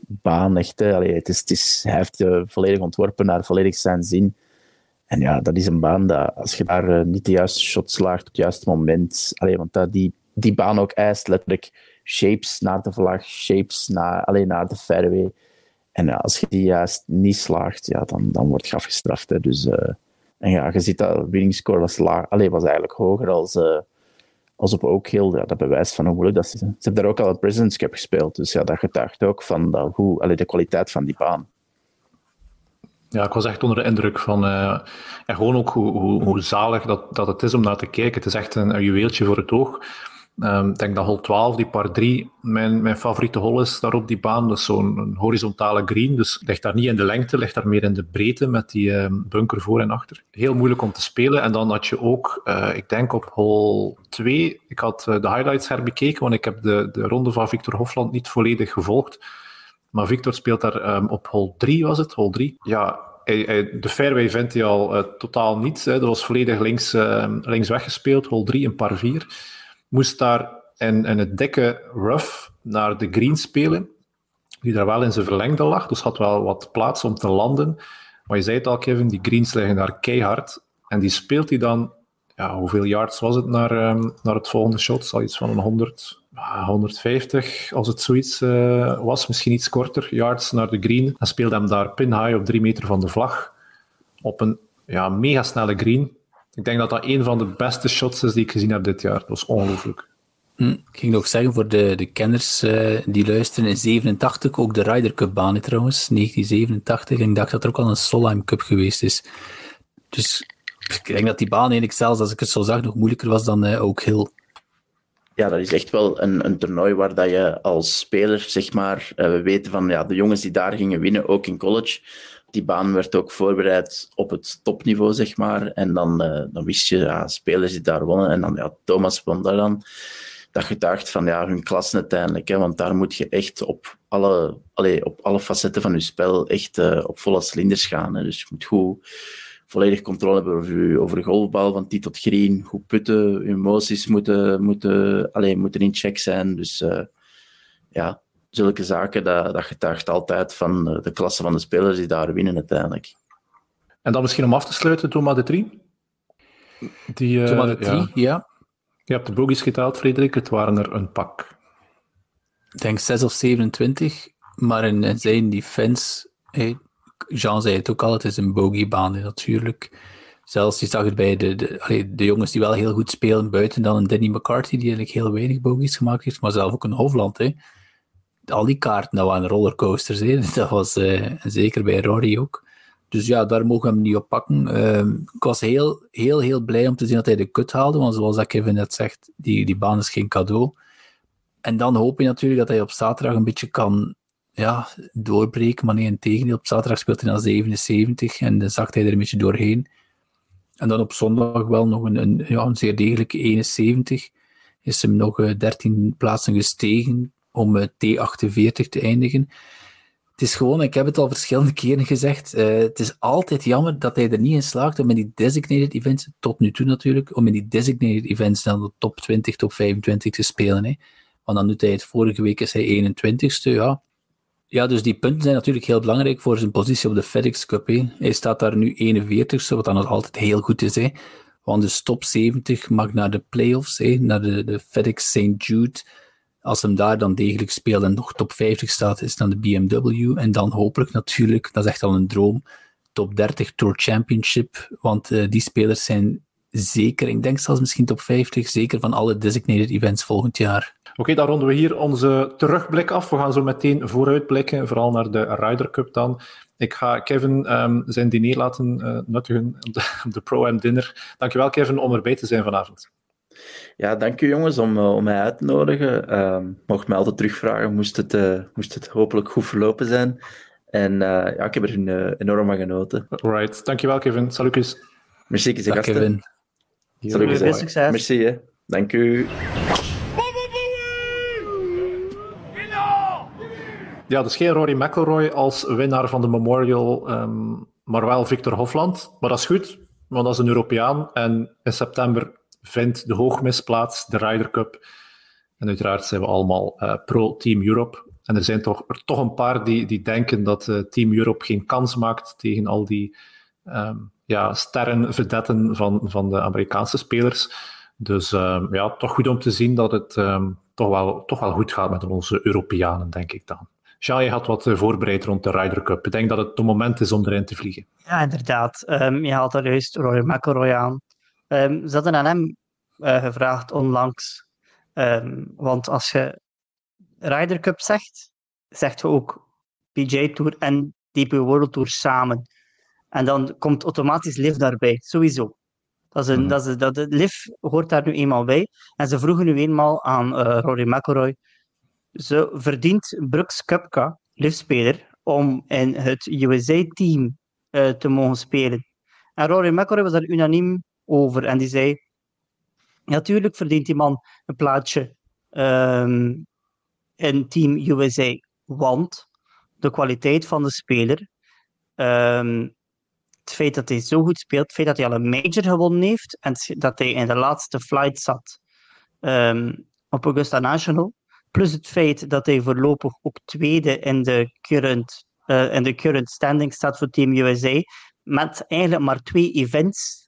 baan. Echt, het is, het is, hij heeft uh, volledig ontworpen naar volledig zijn zin. En ja, dat is een baan dat als je daar niet de juiste shot slaagt op het juiste moment. Allee, want dat, die, die baan ook eist letterlijk shapes naar de vlag, shapes naar, alleen naar de fairway. En als je die juist niet slaagt, ja, dan, dan word je afgestraft. Hè. Dus, uh, en ja, je ziet dat winning score was, laag, was eigenlijk hoger als, als op Oak Hill. Ja, dat bewijst van hoe moeilijk dat is. Ze hebben daar ook al een President's Cup gespeeld. Dus ja, dat getuigt ook van dat, hoe, allee, de kwaliteit van die baan. Ja, ik was echt onder de indruk van. Uh, en gewoon ook hoe, hoe, hoe, zalig dat, dat het is om naar te kijken. Het is echt een juweeltje voor het oog. Um, ik denk dat hol 12, die par 3, mijn, mijn favoriete hol is daar op die baan. Is zo'n horizontale green, dus ligt daar niet in de lengte, ligt daar meer in de breedte met die um, bunker voor en achter. Heel moeilijk om te spelen. En dan had je ook, uh, ik denk op hol 2, ik had uh, de highlights herbekeken, want ik heb de, de ronde van Victor Hofland niet volledig gevolgd. Maar Victor speelt daar um, op hol 3, was het? Hol 3. Ja, hij, de fairway vindt hij al uh, totaal niet. Hè. Dat was volledig links, links weggespeeld, hol 3 en par 4 moest daar in, in het dikke rough naar de green spelen, die daar wel in zijn verlengde lag, dus had wel wat plaats om te landen. Maar je zei het al, Kevin, die greens liggen daar keihard. En die speelt hij dan, ja, hoeveel yards was het naar, um, naar het volgende shot? Zal iets van een 100, 150, als het zoiets uh, was, misschien iets korter, yards naar de green. Dan speelde hem daar pin high op drie meter van de vlag. Op een ja, mega snelle green. Ik denk dat dat een van de beste shots is die ik gezien heb dit jaar. Dat was ongelooflijk. Hm, ik ging nog zeggen voor de, de kenners uh, die luisteren, in 87 ook de Ryder Cup baan trouwens, 1987. En ik dacht dat er ook al een Solheim Cup geweest is. Dus ik denk dat die baan eigenlijk zelfs, als ik het zo zag, nog moeilijker was dan uh, ook Hill. Ja, dat is echt wel een, een toernooi waar dat je als speler, zeg maar, uh, we weten van ja, de jongens die daar gingen winnen, ook in college, die baan werd ook voorbereid op het topniveau, zeg maar. En dan, uh, dan wist je, ja, spelers die daar wonnen. En dan, ja, Thomas won daar dan. Dat getuigt van ja, hun klasse uiteindelijk. Hè, want daar moet je echt op alle, allee, op alle facetten van je spel echt uh, op volle cilinders gaan. Hè. Dus je moet goed volledig controle hebben over over je golfbal, van die tot green. Goed putten, emoties moeten, moeten, allee, moeten in check zijn. Dus uh, ja, zulke zaken, dat, dat getuigt altijd van de klasse van de spelers die daar winnen uiteindelijk. En dan misschien om af te sluiten, Thomas de Trie? Die, uh, Thomas de Trie, ja. ja. Je hebt de bogies geteld, Frederik. Het waren er een pak. Ik denk 6 of 27, maar in zijn defense... Hey, Jean zei het ook al, het is een bogiebaan natuurlijk. Zelfs, je zag het bij de, de, de, jongens die wel heel goed spelen, buiten dan een Danny McCarthy, die eigenlijk heel weinig bogies gemaakt heeft, maar zelf ook een Hofland. Hè al die kaarten, dat waren rollercoasters. Hè. <laughs> Dat was uh, zeker bij Rory ook. Dus ja, daar mogen we hem niet op pakken. Uh, ik was heel, heel, heel blij om te zien dat hij de kut haalde. Want zoals dat Kevin net zegt, die, die baan is geen cadeau. En dan hoop je natuurlijk dat hij op zaterdag een beetje kan ja, doorbreken. Maar nee, in tegendeel, op zaterdag speelt hij dan 77 en dan zakt hij er een beetje doorheen. En dan op zondag wel nog een, een, ja, een zeer degelijke 71. Is hem nog uh, eh, 13 plaatsen gestegen om eh, T48 te eindigen. Het is gewoon, ik heb het al verschillende <laughs> keren gezegd, uh, het is altijd jammer dat hij er niet in slaagt om in die designated events, tot nu toe natuurlijk, om in die designated events dan de top 20, top 25 te spelen. Hè. Want dan doet hij het, vorige week is hij 21ste, ja. Ja, dus die punten zijn natuurlijk heel belangrijk voor zijn positie op de FedEx Cup. Hij staat daar nu 41ste, wat dan nog altijd heel goed is. Hè. Want de top 70 mag naar de playoffs, hè, naar de, de FedEx St. Jude als hem daar dan degelijk speelt en nog top 50 staat, is dan de BMW. En dan hopelijk natuurlijk, dat is echt al een droom, top 30 Tour Championship. Want uh, die spelers zijn zeker. Ik denk zelfs misschien top 50, zeker van alle designated events volgend jaar. Oké, dan ronden we hier onze terugblik af. We gaan zo meteen vooruitblikken, vooral naar de Ryder Cup dan. Ik ga Kevin um, zijn diner laten uh, nuttigen op de, de Pro-Am Dinner. Dankjewel Kevin om erbij te zijn vanavond. Ja, dank u jongens om, uh, om mij uit te nodigen. Uh, mocht mij altijd terugvragen, moest het, uh, moest het hopelijk goed verlopen zijn. En ja, ik heb er enorm van genoten. Right, dankjewel Kevin. Salutjes. Merci, Dag Kevin. Salut, succes. Merci, hè. dank u. Ja, dus geen Rory McIlroy als winnaar van de Memorial, um, maar wel Victor Hofland. Maar dat is goed, want dat is een Europeaan. En in september vindt de hoogmis plaats, de Ryder Cup. En uiteraard zijn we allemaal uh, pro-Team Europe. En er zijn toch, er toch een paar die, die denken dat uh, Team Europe geen kans maakt tegen al die um, ja, sterren, vedetten van, van de Amerikaanse spelers. Dus um, ja, toch goed om te zien dat het um, toch, wel, toch wel goed gaat met onze Europeanen, denk ik dan. Jean, je had wat eh, voorbereid rond de Ryder Cup. Ik denk dat het het moment is om erin te vliegen. Ja, inderdaad. Je haalt er juist Roy McIlroy aan. Um, ze hadden aan hem uh, gevraagd onlangs. Um, want als je Ryder Cup zegt, zegt je ook PJ Tour en DP World Tour samen. En dan komt automatisch LIV daarbij, sowieso. Dat is een, mm. dat is, dat, LIV hoort daar nu eenmaal bij. En ze vroegen nu eenmaal aan uh, Rory McIlroy ze verdient Brooks Kupka, liefspeler, om in het USA-team uh, te mogen spelen. En Rory McIlroy was daar unaniem over en die zei: Natuurlijk verdient die man een plaatje um, in Team USA, want de kwaliteit van de speler, um, het feit dat hij zo goed speelt, het feit dat hij al een major gewonnen heeft en dat hij in de laatste flight zat um, op Augusta National, Plus het feit dat hij voorlopig ook tweede in de current, uh, in de current standing staat voor Team USA. Met eigenlijk maar twee events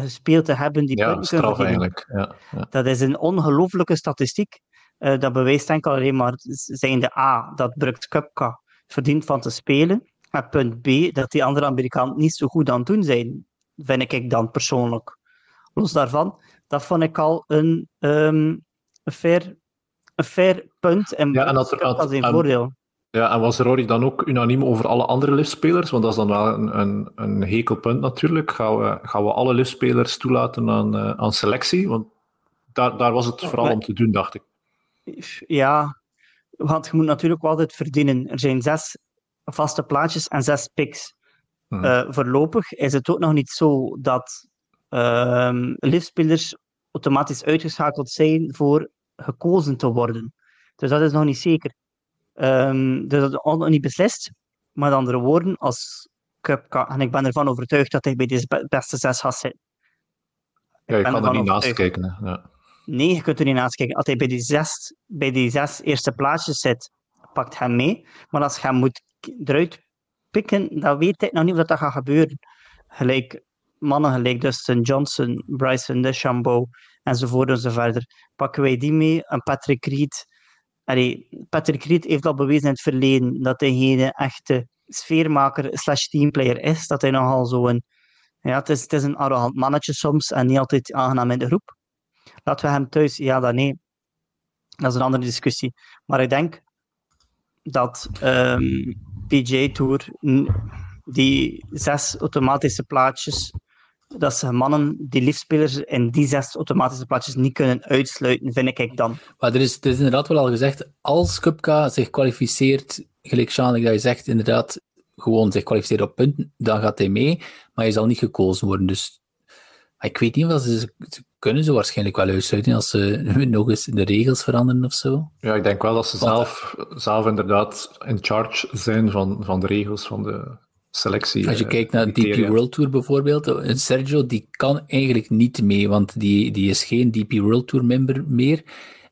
gespeeld te hebben die ja, punten eigenlijk. Ja, ja. Dat is een ongelooflijke statistiek. Uh, dat bewijst enkel alleen maar zijn de A, dat Brooks Cupka verdient van te spelen. En punt B, dat die andere Amerikanen niet zo goed aan het doen zijn. Vind ik dan persoonlijk. Los daarvan, dat vond ik al een, um, een fair een fair punt en ja, en dat dat zijn voordeel. Ja, en was Rory dan ook unaniem over alle andere liftspelers? Want dat is dan wel een, een, een hekelpunt natuurlijk. Gaan we, gaan we alle liftspelers toelaten aan, uh, aan selectie? Want daar, daar was het vooral om te doen, dacht ik. Ja, want je moet natuurlijk wel altijd verdienen. Er zijn zes vaste plaatjes en zes picks. Hmm. Uh, voorlopig is het ook nog niet zo dat uh, liftspelers automatisch uitgeschakeld zijn voor gekozen te worden. Dus dat is nog niet zeker. Um, dus dat is nog niet beslist. Met andere woorden, als Cupka, en ik ben ervan overtuigd dat hij bij deze beste zes gaat zitten. Ja, je kan er niet naast kijken. Ja. Nee, je kunt er niet naast kijken. Als hij bij die, zes, bij die zes eerste plaatsjes zit, pakt hij mee. Maar als je hem moet eruit pikken, dan weet ik nog niet of dat gaat gebeuren. Gelijk mannen gelijk Dustin Johnson, Bryson DeChambeau, enzovoort enzoverder. Pakken wij die mee, en Patrick Reed. Allee, Patrick Reed heeft al bewezen in het verleden dat hij geen echte sfeermaker slash teamplayer is. Dat hij nogal zo'n... Ja, het is, het is een arrogant mannetje soms en niet altijd aangenaam in de groep. Laten we hem thuis... Ja, dan nee. Dat is een andere discussie. Maar ik denk dat ehm, PJ Tour die zes automatische plaatjes dat ze mannen die liefspelers in die zes automatische plaatjes niet kunnen uitsluiten, vind ik dan. Maar er is, er is inderdaad wel al gezegd, als Cupka zich kwalificeert, gelijk Sjaan, dat je zegt, inderdaad, gewoon zich kwalificeert op punten, dan gaat hij mee, maar hij zal niet gekozen worden. Dus ik weet niet of ze, ze kunnen ze waarschijnlijk wel uitsluiten als ze <laughs> nog eens de regels veranderen of zo. Ja, ik denk wel dat ze zelf, zelf inderdaad in charge zijn van, van de regels van de, selectie. Als je eh, kijkt naar de DP World Tour bijvoorbeeld, eh, Sergio die kan eigenlijk niet mee, want die, die is geen DP World Tour member meer.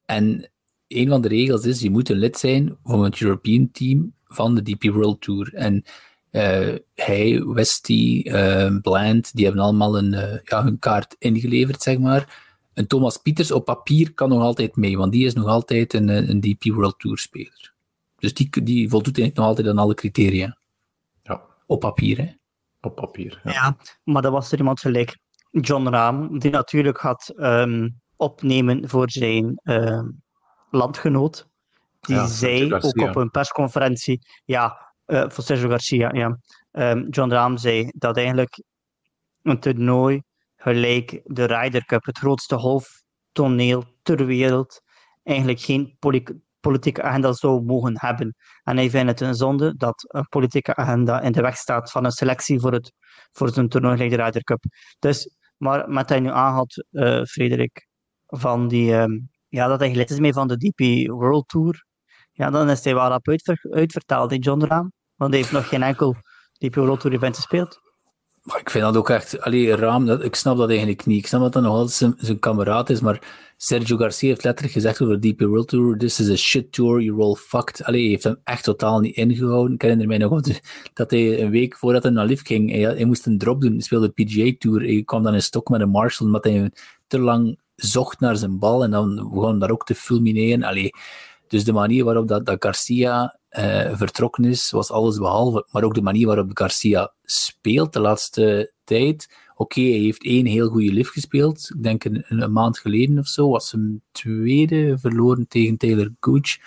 En een van de regels is, je moet een lid zijn van het European team van de DP World Tour. En uh, hij, Westy, uh, Bland, die hebben allemaal een, uh, ja, hun kaart ingeleverd, zeg maar. En Thomas Pieters op papier kan nog altijd mee, want die is nog altijd een, een DP World Tour speler. Dus die, die voldoet eigenlijk nog altijd aan alle criteria. Op papier, hè? Op papier, ja. ja. maar dat was er iemand gelijk. John Rahm, die natuurlijk gaat ehm, opnemen voor zijn ehm, landgenoot. Die Ja, zei ook op een persconferentie, ja, eh voor Sergio Garcia, ja. Ehm, John Rahm zei dat eigenlijk een toernooi gelijk de Ryder Cup, het grootste golftoneel ter wereld, eigenlijk geen politieke agenda zou mogen hebben. En hij vindt het een zonde dat een politieke agenda in de weg staat van een selectie voor, het, voor zo'n toernooi gelijk de Ryder Cup. Dus, maar met hij nu aanhaalt, eh Frederik, van die, ehm, ja, dat hij lid is mee van de DP World Tour, ja, dan is hij wel uitver, uitvertaald in John Rahm, want hij heeft nog geen enkel DP World Tour event gespeeld. Maar ik vind dat ook echt, allee, raam, dat, ik snap dat eigenlijk niet. Ik snap dat dat nog altijd zijn, zijn kameraad is, maar Sergio Garcia heeft letterlijk gezegd over de DP World Tour, this is a shit tour, you're all fucked. Allee, hij heeft hem echt totaal niet ingehouden. Ik herinner mij nog <laughs> dat hij een week voordat hij naar Liv ging, hij, hij moest een drop doen, hij speelde de PGA Tour, hij kwam dan in stok met een Marshall, omdat hij te lang zocht naar zijn bal en dan begon daar ook te fulmineren. Allee, dus de manier waarop dat Garcia eh, vertrokken is, was alles behalve. Maar ook de manier waarop Garcia speelt de laatste tijd. Oké, hij heeft één heel goede lift gespeeld. Ik denk een, een maand geleden of zo. Was zijn tweede verloren tegen Taylor Gooch.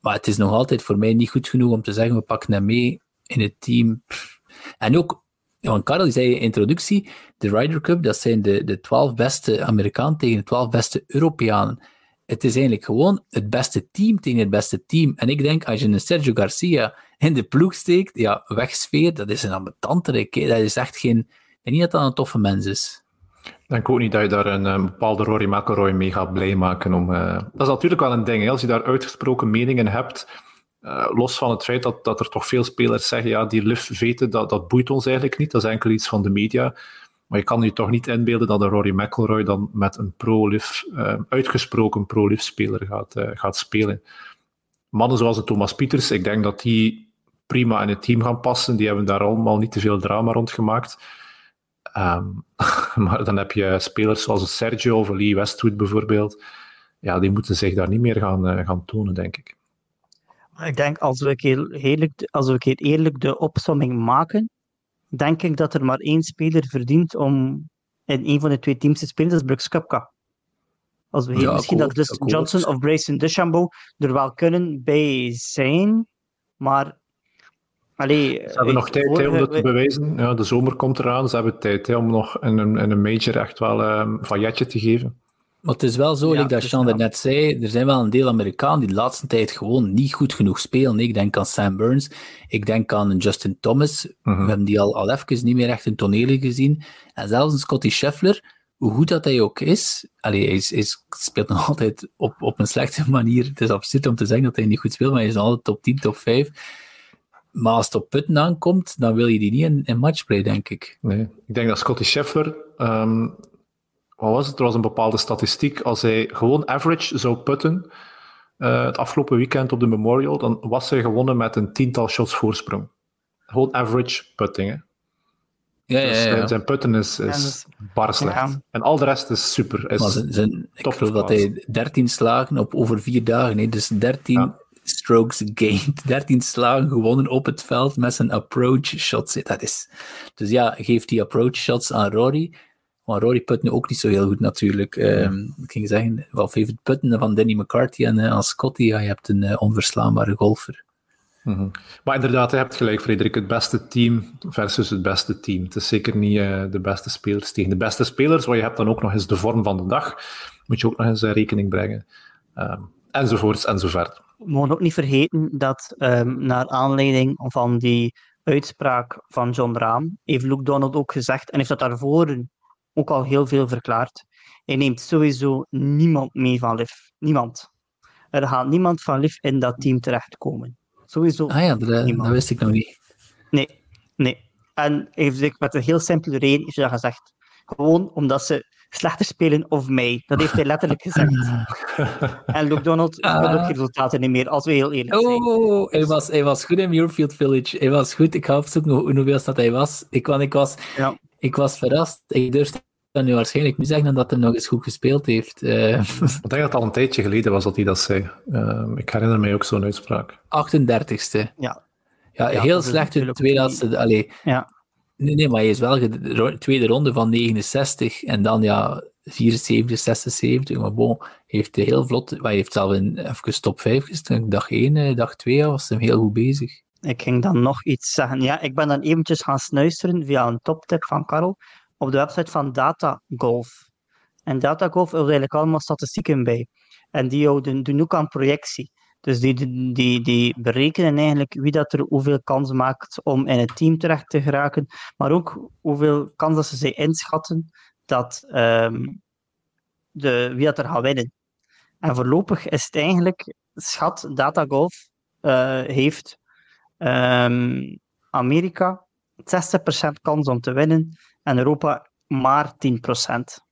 Maar het is nog altijd voor mij niet goed genoeg om te zeggen: we pakken hem mee in het team. En ook, want Karel zei in de introductie: de Ryder Cup, dat zijn de, de 12 beste Amerikanen tegen de 12 beste Europeanen het is eigenlijk gewoon het beste team tegen het beste team. En ik denk, als je een Sergio Garcia in de ploeg steekt, ja, wegsfeer, dat is een ambetanterik. hè. Dat is echt geen... Denk niet dat dat een toffe mens is. Ik denk ook niet dat je daar een, eh, bepaalde Rory McIlroy mee gaat blij maken. Om, eh, Dat is natuurlijk wel een ding. Als je daar uitgesproken meningen hebt, eh, los van het feit dat, dat er toch veel spelers zeggen, ja, die lift veten, dat, dat boeit ons eigenlijk niet. Dat is enkel iets van de media. Maar je kan je toch niet inbeelden dat een Rory McIlroy dan met een pro-lift, eh, uitgesproken pro-lift-speler gaat, eh, gaat spelen. Mannen zoals Thomas Pieters, ik denk dat die prima in het team gaan passen. Die hebben daar allemaal niet te veel drama rond gemaakt. Ehm, <laughs> maar dan heb je spelers zoals Sergio of Lee Westwood bijvoorbeeld. Ja, die moeten zich daar niet meer gaan, eh, gaan tonen, denk ik. Maar Ik denk, als we, een keer eerlijk, als we een keer eerlijk de opsomming maken, denk ik dat er maar één speler verdient om in een van de twee teams te spelen, dat is Brooks Koepka. Als we hier Ja, misschien dat akkoord. Johnson of Bryson DeChambeau er wel kunnen bij zijn, maar... Allee, Ze hebben nog tijd hè, om dat te we- bewijzen. Ja, de zomer komt eraan, ze hebben tijd hè, om nog in een, in een major echt wel ehm, een vailletje te geven. Maar het is wel zo, Ja, like dat Sean er net zei, er zijn wel een deel Amerikanen die de laatste tijd gewoon niet goed genoeg spelen. Ik denk aan Sam Burns, ik denk aan Justin Thomas. Mhm. We hebben die al, al even niet meer echt in tonelen gezien. En zelfs een Scotty Scheffler, hoe goed dat hij ook is, allee, hij, is, speelt nog <laughs> altijd op, op een slechte manier. Het is absurd om te zeggen dat hij niet goed speelt, maar hij is nog altijd top 10, top 5. Maar als het op putten aankomt, dan wil je die niet in, in matchplay, denk ik. Nee. Ik denk dat Scotty Scheffler, ehm, wat was het? Er was een bepaalde statistiek. Als hij gewoon average zou putten eh, het afgelopen weekend op de Memorial, dan was hij gewonnen met een tiental shots voorsprong. Gewoon average putting. Hè. Ja, ja, Dus ja. eh, zijn putten is, Ja, is is- bar slecht. ja. En al de rest is super. Is Maar zijn, zijn, ik geloof dat hij 13 slagen op over vier dagen, hè, dus 13 Ja. Strokes gained, <laughs> 13 slagen gewonnen op het veld met zijn approach shots. Dat is, dus ja, geeft die approach shots aan Rory. Maar Rory put nu ook niet zo heel goed natuurlijk. Ehm, ik ging zeggen, wel favorite putten van Danny McCarthy en aan Scotty, ja, je hebt een eh, onverslaanbare golfer. Mhm. Maar inderdaad, je hebt gelijk, Frederik. Het beste team versus het beste team. Het is zeker niet eh, de beste spelers tegen de beste spelers, maar je hebt dan ook nog eens de vorm van de dag. Moet je ook nog eens in rekening brengen. Ehm, enzovoorts enzovoort. We mogen ook niet vergeten dat ehm, naar aanleiding van die uitspraak van John Rahm, heeft Luke Donald ook gezegd, en heeft dat daarvoor ook al heel veel verklaard, hij neemt sowieso niemand mee van LIV. Niemand. Er gaat niemand van LIV in dat team terechtkomen. Sowieso Ah ja, dat, eh, dat wist ik nog niet. Nee, nee. En heeft met een heel simpele reden heeft hij dat gezegd. Gewoon omdat ze slechter spelen of mij. Dat heeft hij letterlijk <laughs> gezegd. En Luke Donald Ah. speelt ook geen resultaten niet meer, als we heel eerlijk zijn. Oh, hij was, hij was goed in Muirfield Village. Hij was goed. Ik ga opzoeken hoe- hoeveel dat hij was. Ik, want ik, was Ja. ik was verrast. Ik durfde dan nu waarschijnlijk nu zeggen dat hij nog eens goed gespeeld heeft. Eh, <laughs> Ik denk dat het al een tijdje geleden was dat hij dat zei. Ehm, ik herinner mij ook zo'n uitspraak. 38ste. Ja. Ja, Ja, heel slecht in de twee niet- laatste... Allee, Ja. Nee, nee, maar hij is wel de tweede ronde van 69 en dan ja 74, 76. Maar bon, heeft heel vlot, hij heeft zelf in even top 5 gestaan. Dag 1, eh, dag 2 was hij heel goed bezig. Ik ging dan nog iets zeggen. Ja, ik ben dan eventjes gaan snuisteren via een toptip van Karel op de website van Data Golf. En Data Golf heeft eigenlijk allemaal statistieken bij. En die doen ook aan projectie. Dus die, die, die berekenen eigenlijk wie dat er hoeveel kans maakt om in het team terecht te geraken, maar ook hoeveel kans dat ze zich inschatten dat um, de, wie dat er gaat winnen. En voorlopig is het eigenlijk, schat Datagolf uh, heeft um, Amerika 60% kans om te winnen en Europa maar 10%.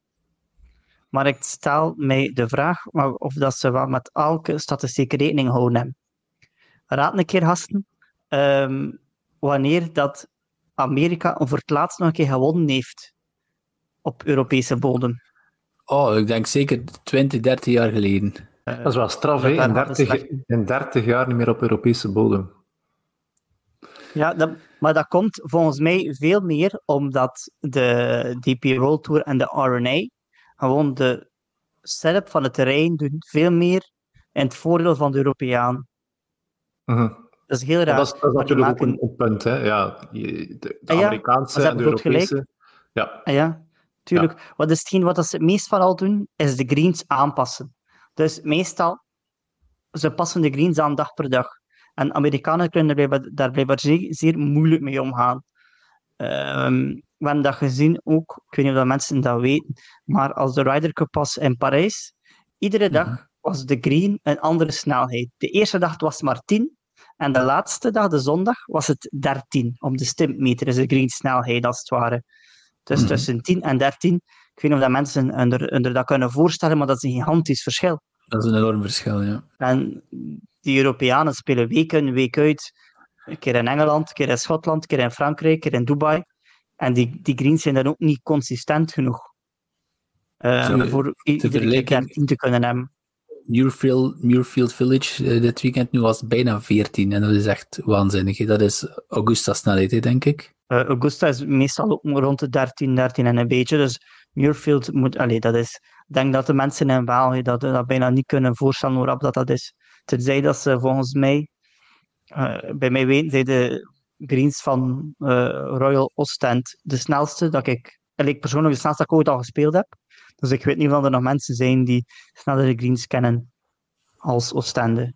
Maar ik stel mij de vraag of dat ze wel met elke statistiek rekening houden hebben. Raad een keer, gasten, um, wanneer dat Amerika voor het laatst nog een keer gewonnen heeft op Europese bodem. Oh, ik denk zeker 20, 30 jaar geleden. dat is wel straf, hè? In 30, in 30 jaar niet meer op Europese bodem. Ja, dat, maar dat komt volgens mij veel meer omdat de DP World Tour en de RNA gewoon de setup van het terrein doen veel meer in het voordeel van de Europeaan. Uh Dat is heel raar. dat is, dat is natuurlijk ook een, punt, hè? Ja, de, de ah Amerikaanse en de Europese. Ja. Ah ja, tuurlijk. Wat is hetgeen wat ze het meest van al doen, is de greens aanpassen. Dus meestal, ze passen de greens aan dag per dag. En Amerikanen kunnen daar blijkbaar zeer, zeer moeilijk mee omgaan. Um, we hebben dat gezien ook, ik weet niet of dat mensen dat weten, maar als de Ryder Cup was in Parijs, iedere dag mhm. was de green een andere snelheid. De eerste dag was maar 10 en de laatste dag, de zondag, was het 13 op de stimpmeter, is de green snelheid als het ware. Dus mhm. tussen 10 en 13, ik weet niet of dat mensen onder, dat kunnen voorstellen, maar dat is een gigantisch verschil. Dat is een enorm verschil, ja. En die Europeanen spelen week in, week uit. Een keer in Engeland, een keer in Schotland, een keer in Frankrijk, een keer in Dubai. En die, die greens zijn dan ook niet consistent genoeg. Uh, voor iedere keer te kunnen hebben. Muirfield, Muirfield Village uh, dit weekend nu was bijna 14 en dat is echt waanzinnig. Dat is Augusta snelheid, denk ik. Uh, Augusta is meestal ook rond de 13, 13 en een beetje. Dus Muirfield moet, allee, dat is, ik denk dat de mensen in België dat, dat bijna niet kunnen voorstellen hoe rap dat, dat is. Tenzij dat ze volgens mij, bij mij weten, zij de greens van uh, Royal Ostend de snelste dat ik, ik persoonlijk de snelste dat ik ooit al gespeeld heb. Dus ik weet niet of er nog mensen zijn die snellere greens kennen als Oostende.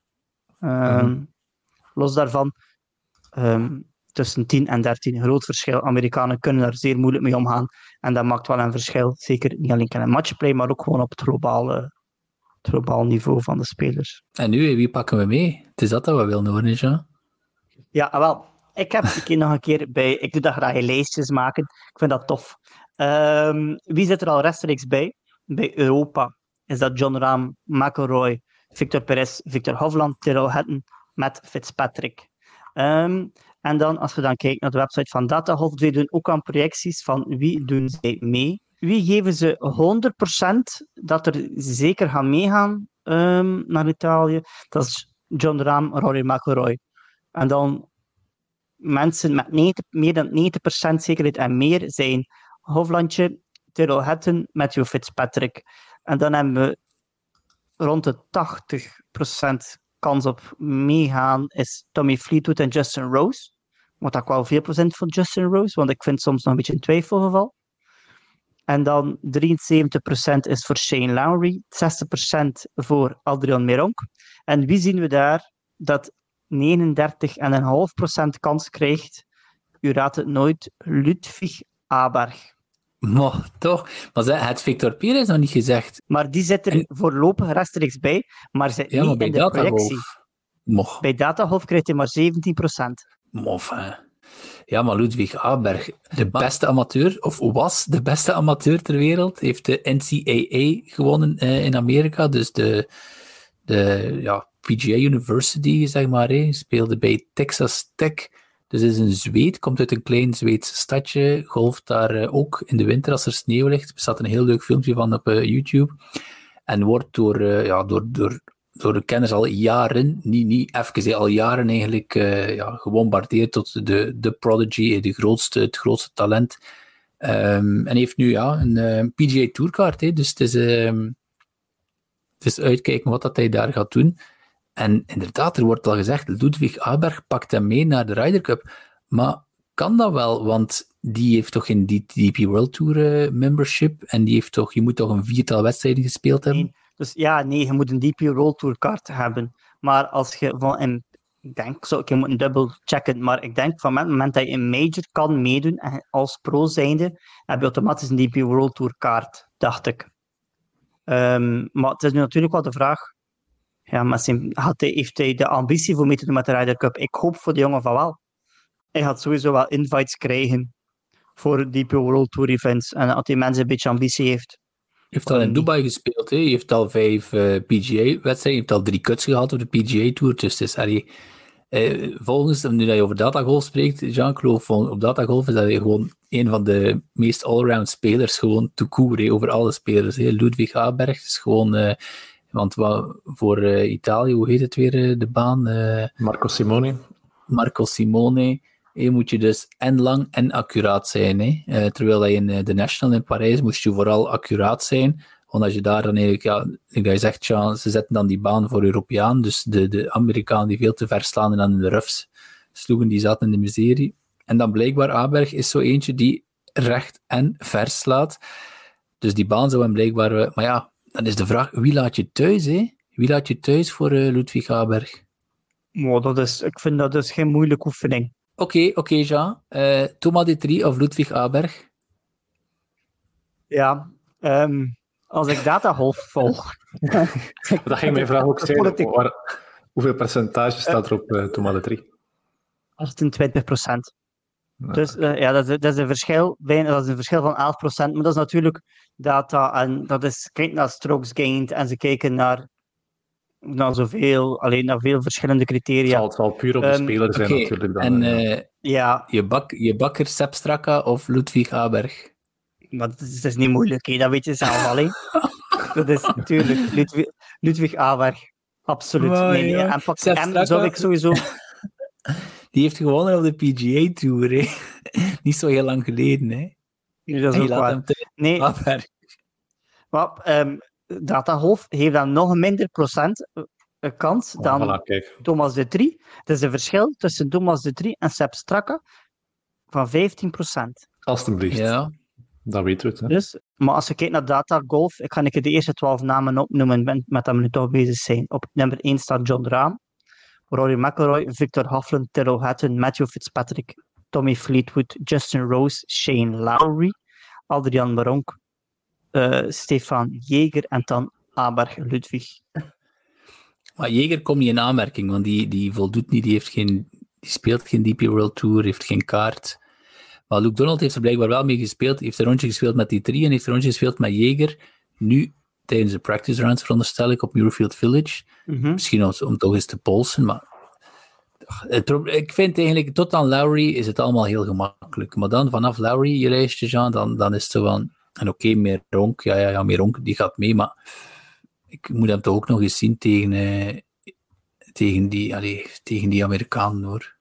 Um, Los daarvan, um, tussen 10 en 13, groot verschil. Amerikanen kunnen daar zeer moeilijk mee omgaan. En dat maakt wel een verschil. Zeker niet alleen in matchplay, maar ook gewoon op het globale, het globaal niveau van de spelers. En nu, wie pakken we mee? Het is dat dat we willen horen, Jean? Ja, wel ik heb een nog een keer bij. Ik doe dat graag lijstjes maken. Ik vind dat tof. Um, wie zit er al rechtstreeks bij? Bij Europa is dat John Rahm, McElroy, Victor Perez, Victor Hovland, Tyrrell Hatton met Fitzpatrick. Um, en dan, als we dan kijken naar de website van Datagolf, die doen ook aan projecties van wie doen zij mee. Wie geven ze 100% dat er zeker gaan meegaan um, naar Italië? Dat is John Rahm, Rory McIlroy. En dan mensen met 90, meer dan 90% zekerheid en meer zijn Hoflandje, Tyrrell Hatton, Matthew Fitzpatrick. En dan hebben we rond de 80% kans op meegaan is Tommy Fleetwood en Justin Rose. Wat ik wel veel procent van Justin Rose, want ik vind soms nog een beetje een twijfelgeval. En dan 73% is voor Shane Lowry, 60% voor Adrian Meronk. En wie zien we daar? Dat 39,5% kans krijgt, u raadt het nooit, Ludwig Aberg. Maar toch, maar het Victor Perez nog niet gezegd. Maar die zit er en... voorlopig rechtstreeks bij, maar zit ja, niet in de projectie. Moch. Bij Datagolf krijgt hij maar 17%. Mof, hè. Ja, maar Ludwig Aberg, de beste amateur, of was de beste amateur ter wereld, heeft de NCAA gewonnen eh, in Amerika. Dus de, de ja, PGA University, zeg maar. Hè. Speelde bij Texas Tech. Dus is een Zweed, komt uit een klein Zweeds stadje. Golft daar uh, ook in de winter als er sneeuw ligt. Er staat een heel leuk filmpje van op uh, YouTube. En wordt door, uh, ja, door, door door de kenners al jaren, niet, niet even, al jaren eigenlijk uh, ja, gebombardeerd tot de, de prodigy, de grootste, het grootste talent. Um, en heeft nu ja, een eh, PGA Tourkaart, dus het is, um, is uitkijken wat dat hij daar gaat doen. En inderdaad, er wordt al gezegd, Ludwig Aberg pakt hem mee naar de Ryder Cup. Maar kan dat wel? Want die heeft toch geen DP World Tour uh, membership en die heeft toch, je moet toch een viertal wedstrijden gespeeld hebben? Dus ja, nee, je moet een DP World Tour kaart hebben. Maar als je van een, ik denk, zo, ik moet een dubbel checken, maar ik denk van het moment dat je een major kan meedoen als pro zijnde, heb je automatisch een DP World Tour kaart, dacht ik. Um, maar het is nu natuurlijk wel de vraag, ja, maar had hij, heeft hij de ambitie voor mee te doen met de Ryder Cup? Ik hoop voor de jongen van wel. Hij gaat sowieso wel invites krijgen voor DP World Tour events. En als die mensen een beetje ambitie heeft, heeft al in Dubai gespeeld. Hè? Heeft al vijf uh, eh, PGA-wedstrijden. Je hebt al drie cuts gehad op de PGA-tour. Dus is, allee, eh, volgens, nu dat je over datagolf spreekt, Jean-Claude, op datagolf is dat gewoon een van de meest allround spelers, gewoon te koer, over alle spelers. Hè? Ludwig Aberg is gewoon... Uh, want wat, voor uh, Italië, hoe heet het weer, de baan? Marco Simone. Marco Simone je moet je dus en lang en accuraat zijn. Hè. Terwijl je in eh, de National in Parijs moest je vooral accuraat zijn. Want als je daar dan eigenlijk, ja, je zegt, ze zetten dan die baan voor Europeaan. Dus de, de Amerikanen die veel te ver slaan en dan in de roughs sloegen, die zaten in de miserie. En dan blijkbaar Aberg is zo eentje die recht en vers slaat. Dus die baan zou hem blijkbaar... Eh, maar ja, dan is de vraag, wie laat je thuis, hè? Wie laat je thuis voor uh, Ludwig Aberg? Oh, dat is, ik vind dat dus geen moeilijke oefening. Oké, oké, okay, Jean. Uh, Thomas de Trie of Ludwig Aberg? Ja, um, als ik datagolf volg. <laughs> dat ging mijn vraag ook zijn. Waar, hoeveel percentage staat er op uh, Thomas de Trie? 28 procent. Dus uh, ja, dat is, dat is, een verschil, dat is een verschil van 11 procent. Maar dat is natuurlijk data en dat is, kijk naar strokes gained en ze kijken naar naar zoveel, alleen naar veel verschillende criteria. Het zal, puur op de um, speler zijn natuurlijk. Dan, en uh, ja. je, bak, je bakker Sepp Straka of Ludwig Aberg? Maar dat is, dat is niet moeilijk, hè? dat weet je zelf alleen. <laughs> dat is natuurlijk Ludwig, Ludwig Aberg. Absoluut. Oh, nee, nee. En, pak, en zou ik sowieso... <laughs> Die heeft gewonnen op de PGA Tour, hè? <laughs> Niet zo heel lang geleden, hè? Nee, dat is ook waar. Nee. Maar, um, Datagolf heeft dan nog een minder procent eh, kans dan Thomas de Trie. Het is een verschil tussen Thomas de Trie en Sepp Strakke van 15 procent. Alsjeblieft. Ja. Dat weten we het. Hè? Dus, maar als je kijkt naar Datagolf, ik ga ik de eerste 12 namen opnoemen met, dat we nu toch bezig zijn. Op nummer 1 staat John Rahm, Rory McIlroy, Victor Hovland, Terrell Hatton, Matthew Fitzpatrick, Tommy Fleetwood, Justin Rose, Shane Lowry, Adrian Maronk, uh, Stefan Jeger en dan Aberg Ludwig. Maar Jeger komt niet in aanmerking, want die, die voldoet niet, die, heeft geen, die speelt geen DP World Tour, heeft geen kaart. Maar Luke Donald heeft er blijkbaar wel mee gespeeld, heeft een rondje gespeeld met die drie en heeft een rondje gespeeld met Jeger. Nu tijdens de practice rounds, veronderstel ik, op Muirfield Village. Mhm. Misschien om, om, toch eens te polsen, maar ik vind eigenlijk, tot aan Lowry is het allemaal heel gemakkelijk. Maar dan vanaf Lowry, je lijstje, Jean, dan, dan is het zo van, en oké, okay, Meronk, ja, ja, ja, Meronk, die gaat mee, maar ik moet hem toch ook nog eens zien tegen, eh, tegen, die, allee, tegen die Amerikanen, hoor.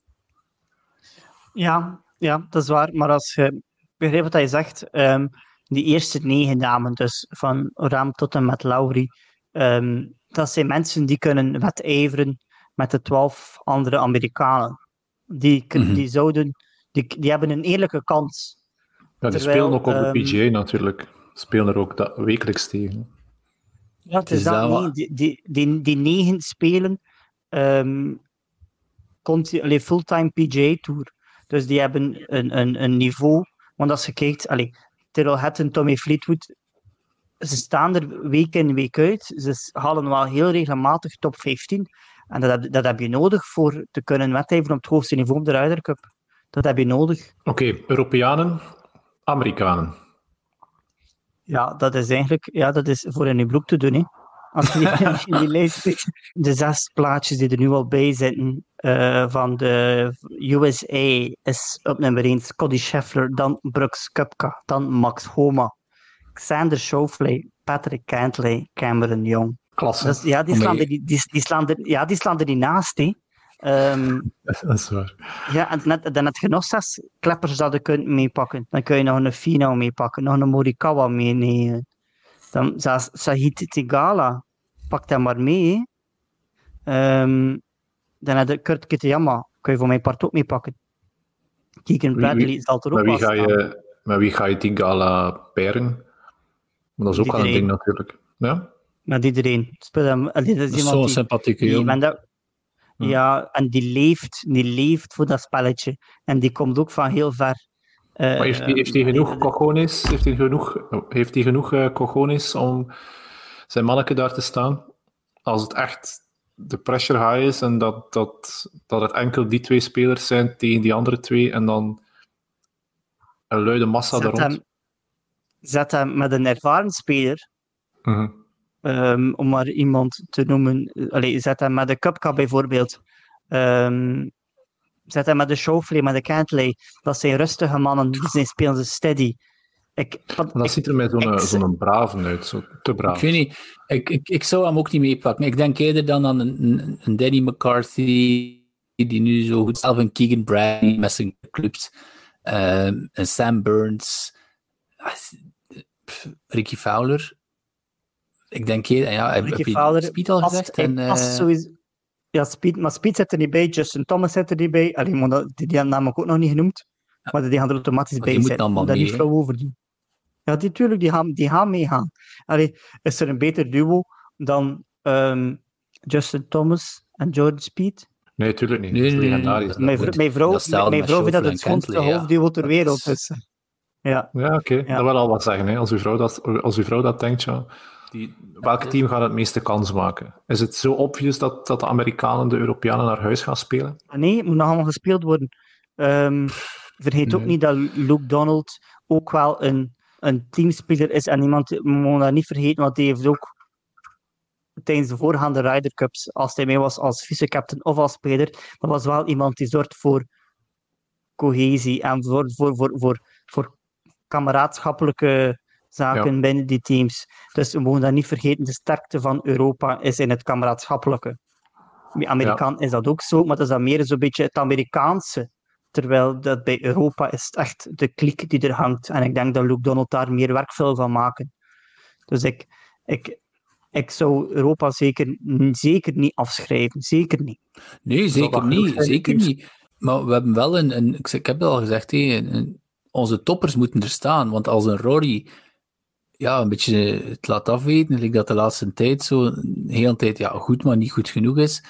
Ja, ja, dat is waar. Maar als je begrijpt wat hij zegt, um, die eerste negen namen, dus van Ram tot en met Lauri, um, dat zijn mensen die kunnen wedijveren met de twaalf andere Amerikanen. Die, mm -hmm. die, zouden, die, die hebben een eerlijke kans ja, die spelen ook op de ehm, PGA natuurlijk. Spelen er ook dat wekelijks tegen. Ja, het is, dat, nee, die, die, die, die, negen spelen um, fulltime PGA Tour. Dus die hebben een, een, een niveau. Want als je kijkt, allee, Terrell Hatton, Tommy Fleetwood, ze staan er week in, week uit. Ze halen wel heel regelmatig top 15. En dat heb, dat heb je nodig voor te kunnen wedijveren op het hoogste niveau op de Ryder Cup. Dat heb je nodig. Oké, Europeanen, Amerikanen. Ja, dat is eigenlijk ja, dat is voor in je broek te doen. Hè. Als je in die lijst ziet, de zes plaatjes die er nu al bij zitten uh, van de USA is op nummer 1 Scotty Scheffler, dan Brooks Kupka, dan Max Homa, Xander Schauffele, Patrick Cantley, Cameron Young. Klasse. Dus, ja, die slaan, er, die, die, die slaan er, ja, die slaan er niet naast. Hè. Ehm, <laughs> dat is waar. ja, en net, dan heb je nog zes kleppers dat je kunt meepakken. Dan kun je nog een Fino meepakken, nog een Morikawa meenemen. Dan zelfs Sahit Tigala, pak dat maar mee. Ehm, dan heb je Kurt Kitayama, kun je voor mijn part ook meepakken. Keegan Wie- Bradley wie- zal er ook Met wie, wel ga staan. je, met wie ga je die gala pairen? Dat is ook wel een ding natuurlijk. Ja? Met iedereen. Speel hem, allee, dat is Dat is iemand zo'n die- sympathieke die, jongen. ja, en die leeft, die leeft voor dat spelletje. En die komt ook van heel ver. Eh, Maar heeft hij heeft hij genoeg cojones? Heeft hij genoeg, heeft hij genoeg eh, cojones om zijn manneke daar te staan? Als het echt de pressure high is en dat, dat, dat het enkel die twee spelers zijn tegen die andere twee en dan een luide massa daar zet, rond. zet hem met een ervaren speler, Mhm. ehm, om maar iemand te noemen. Allee, zet hem met de Cupca bijvoorbeeld. Ehm, zet hem met de Schauffele, met de Cantley. Dat zijn rustige mannen, die zijn, spelen ze steady. Ik, dat ik- ziet er mij zo'n ik- zo'n braven uit, zo te braaf. Ik weet niet, ik, ik, ik zou hem ook niet meepakken. Ik denk eerder dan aan een, een, Danny McCarthy, die nu zo goed zelf een Keegan Bradley met zijn clubs, ehm, een Sam Burns, ah, Ricky Fowler. Ik denk eerder, ja, heb, Ricky heb je Fowler Speed al gezegd? En, eh, sowieso- ja, Speed, maar Speed zit er niet bij, Justin Thomas zit er niet bij. Allee, maar dat- die, die hebben namelijk ook nog niet genoemd. Maar die gaan er automatisch Maar bij die zijn. daar hè? flauw over doen. Ja, die, tuurlijk, die gaan, die gaan meegaan. Allee, is er een beter duo dan ehm, Justin Thomas en Jordan Speed? Nee, tuurlijk niet. Nee, nee, nee, Mijn, vrouw, mijn vrouw vindt dat het schoonste hoofdduo ter wereld is-. Ja, Ja, oké. Ja. Dat wil al wat zeggen. Hè. Als, uw vrouw dat, als uw vrouw dat denkt, ja. Die, welke team gaat het meeste kans maken? Is het zo obvious dat, dat de Amerikanen de Europeanen naar huis gaan spelen? Maar nee, het moet nog allemaal gespeeld worden. Ehm, vergeet ook niet dat Luke Donald ook wel een, een teamspeler is. En iemand, mogen dat niet vergeten, want hij heeft ook tijdens de voorgaande Ryder Cups, als hij mee was als vice-captain of als speler, dat was wel iemand die zorgt voor cohesie en voor, voor, voor, voor, voor kameraadschappelijke zaken binnen die teams. Dus we mogen dat niet vergeten, de sterkte van Europa is in het kameraadschappelijke. Bij Amerikaan is dat ook zo, maar dat is dan meer zo'n beetje het Amerikaanse. Terwijl dat bij Europa is het echt de kliek die er hangt. En ik denk dat Luke Donald daar meer werk wil van maken. Dus ik, ik, ik zou Europa zeker, zeker niet afschrijven. Zeker niet. Nee, zeker niet. Zeker niet. Maar we hebben wel een, een ik, heb het al gezegd, hé, een- een- onze toppers moeten er staan. Want als een Rory ja, een beetje het laat afweten, ik dat de laatste tijd zo een hele tijd ja, goed, maar niet goed genoeg is.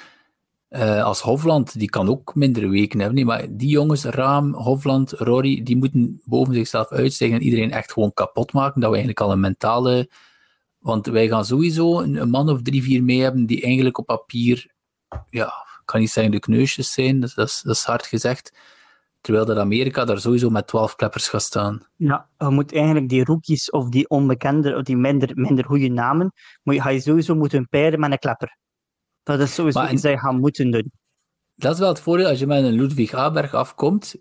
Eh, als Hofland, die kan ook mindere weken hebben. Nee, maar die jongens, Raam, Hofland, Rory, die moeten boven zichzelf uitstijgen en iedereen echt gewoon kapot maken. Dat we eigenlijk al een mentale... Want wij gaan sowieso een, man of drie, vier mee hebben die eigenlijk op papier ja, kan niet zeggen de kneusjes zijn, dat, dat is hard gezegd. Terwijl dat Amerika daar sowieso met 12 kleppers gaat staan. Ja, je moet eigenlijk die rookies of die onbekende, of die minder, minder goede namen, moet je, ga je sowieso moeten pairen met een klepper. Dat is sowieso Maar iets dat je gaat moeten doen. Dat is wel het voordeel als je met een Ludwig Haberg afkomt.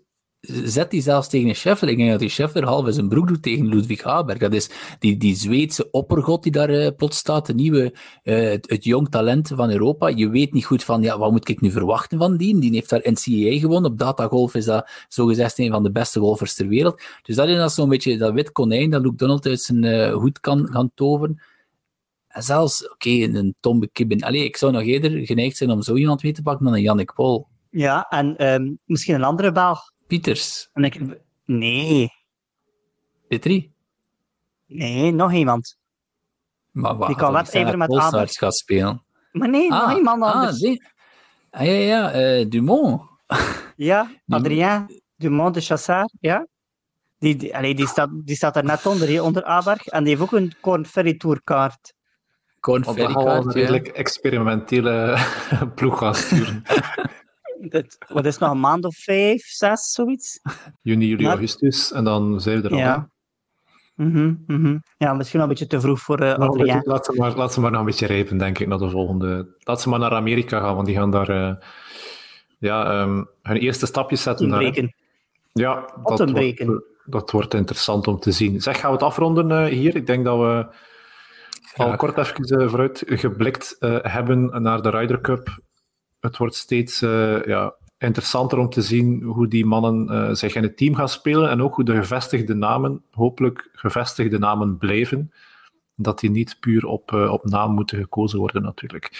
Zet die zelfs tegen een Scheffler. Ik denk dat die Scheffler half in zijn broek doet tegen Ludwig Haberg. Dat is die, die Zweedse oppergod die daar eh, plots staat. De nieuwe, eh, het, jong talent van Europa. Je weet niet goed van, ja, wat moet ik nu verwachten van die? Die heeft daar NCAA gewonnen. Op datagolf is dat zogezegd een van de beste golfers ter wereld. Dus dat is zo'n beetje dat wit konijn dat Luke Donald uit zijn eh, hoed kan gaan toveren. En zelfs, oké, een Tom Bekibben. Allee, ik zou nog eerder geneigd zijn om zo iemand mee te pakken dan een Yannick Paul. Ja, en ehm, misschien een andere Belg. Pieters, En ik, nee, Petri. nee, nog iemand. Maar wat? Die kan wedijveren met Haberg. Polsaerts gaat spelen. Maar nee, nog iemand ah, anders. ah, ja, ja, eh, Dumont. Ja, <laughs> Adrien Dumont de Chassard, ja. Die, die, allee, die, staat, die staat er net onder, hè, onder Aberg. En die heeft ook een Corn Ferry Tour kaart. Corn dan Ferry gaan kaart, ja. redelijk experimentele <laughs> ploeg gaan sturen. <laughs> <laughs> Dat, wat is nog een maand of vijf, zes, zoiets? Juni, juli, Maar- augustus. En dan zijn we er al. Ja. Mhm, mhm. Ja, misschien nog een beetje te vroeg voor eh Adrien. beetje- Laat ze, maar, laat ze maar nog een beetje rijpen, denk ik, naar de volgende. Laat ze maar naar Amerika gaan, want die gaan daar eh, ja, ehm, hun eerste stapjes zetten. Ja, dat wordt, dat wordt interessant om te zien. Zeg, gaan we het afronden eh, hier? Ik denk dat we al kort even vooruit geblikt hebben naar de Ryder Cup. Het wordt steeds ja, interessanter om te zien hoe die mannen zich in het team gaan spelen en ook hoe de gevestigde namen, hopelijk gevestigde namen, blijven. Dat die niet puur op, op naam moeten gekozen worden, natuurlijk.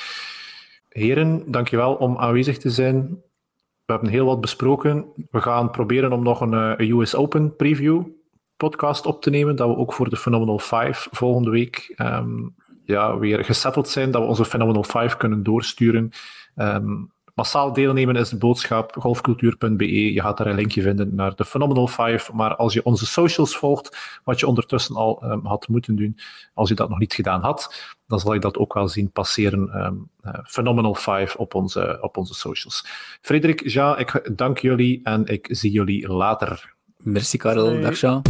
Heren, dankjewel om aanwezig te zijn. We hebben heel wat besproken. We gaan proberen om nog een, eh, US Open preview podcast op te nemen, dat we ook voor de Phenomenal 5 volgende week um, ja, weer gesetteld zijn, dat we onze Phenomenal 5 kunnen doorsturen. Ehm, massaal deelnemen is de boodschap. Golfcultuur.be. Je gaat daar een linkje vinden naar de Phenomenal 5. Maar als je onze socials volgt, wat je ondertussen al ehm, had moeten doen, als je dat nog niet gedaan had, dan zal je dat ook wel zien passeren. Ehm, eh, Phenomenal 5 op onze, op onze socials. Frederik, Jean, ik dank jullie en ik zie jullie later. Merci, Karel. Hey. Dag, Jean.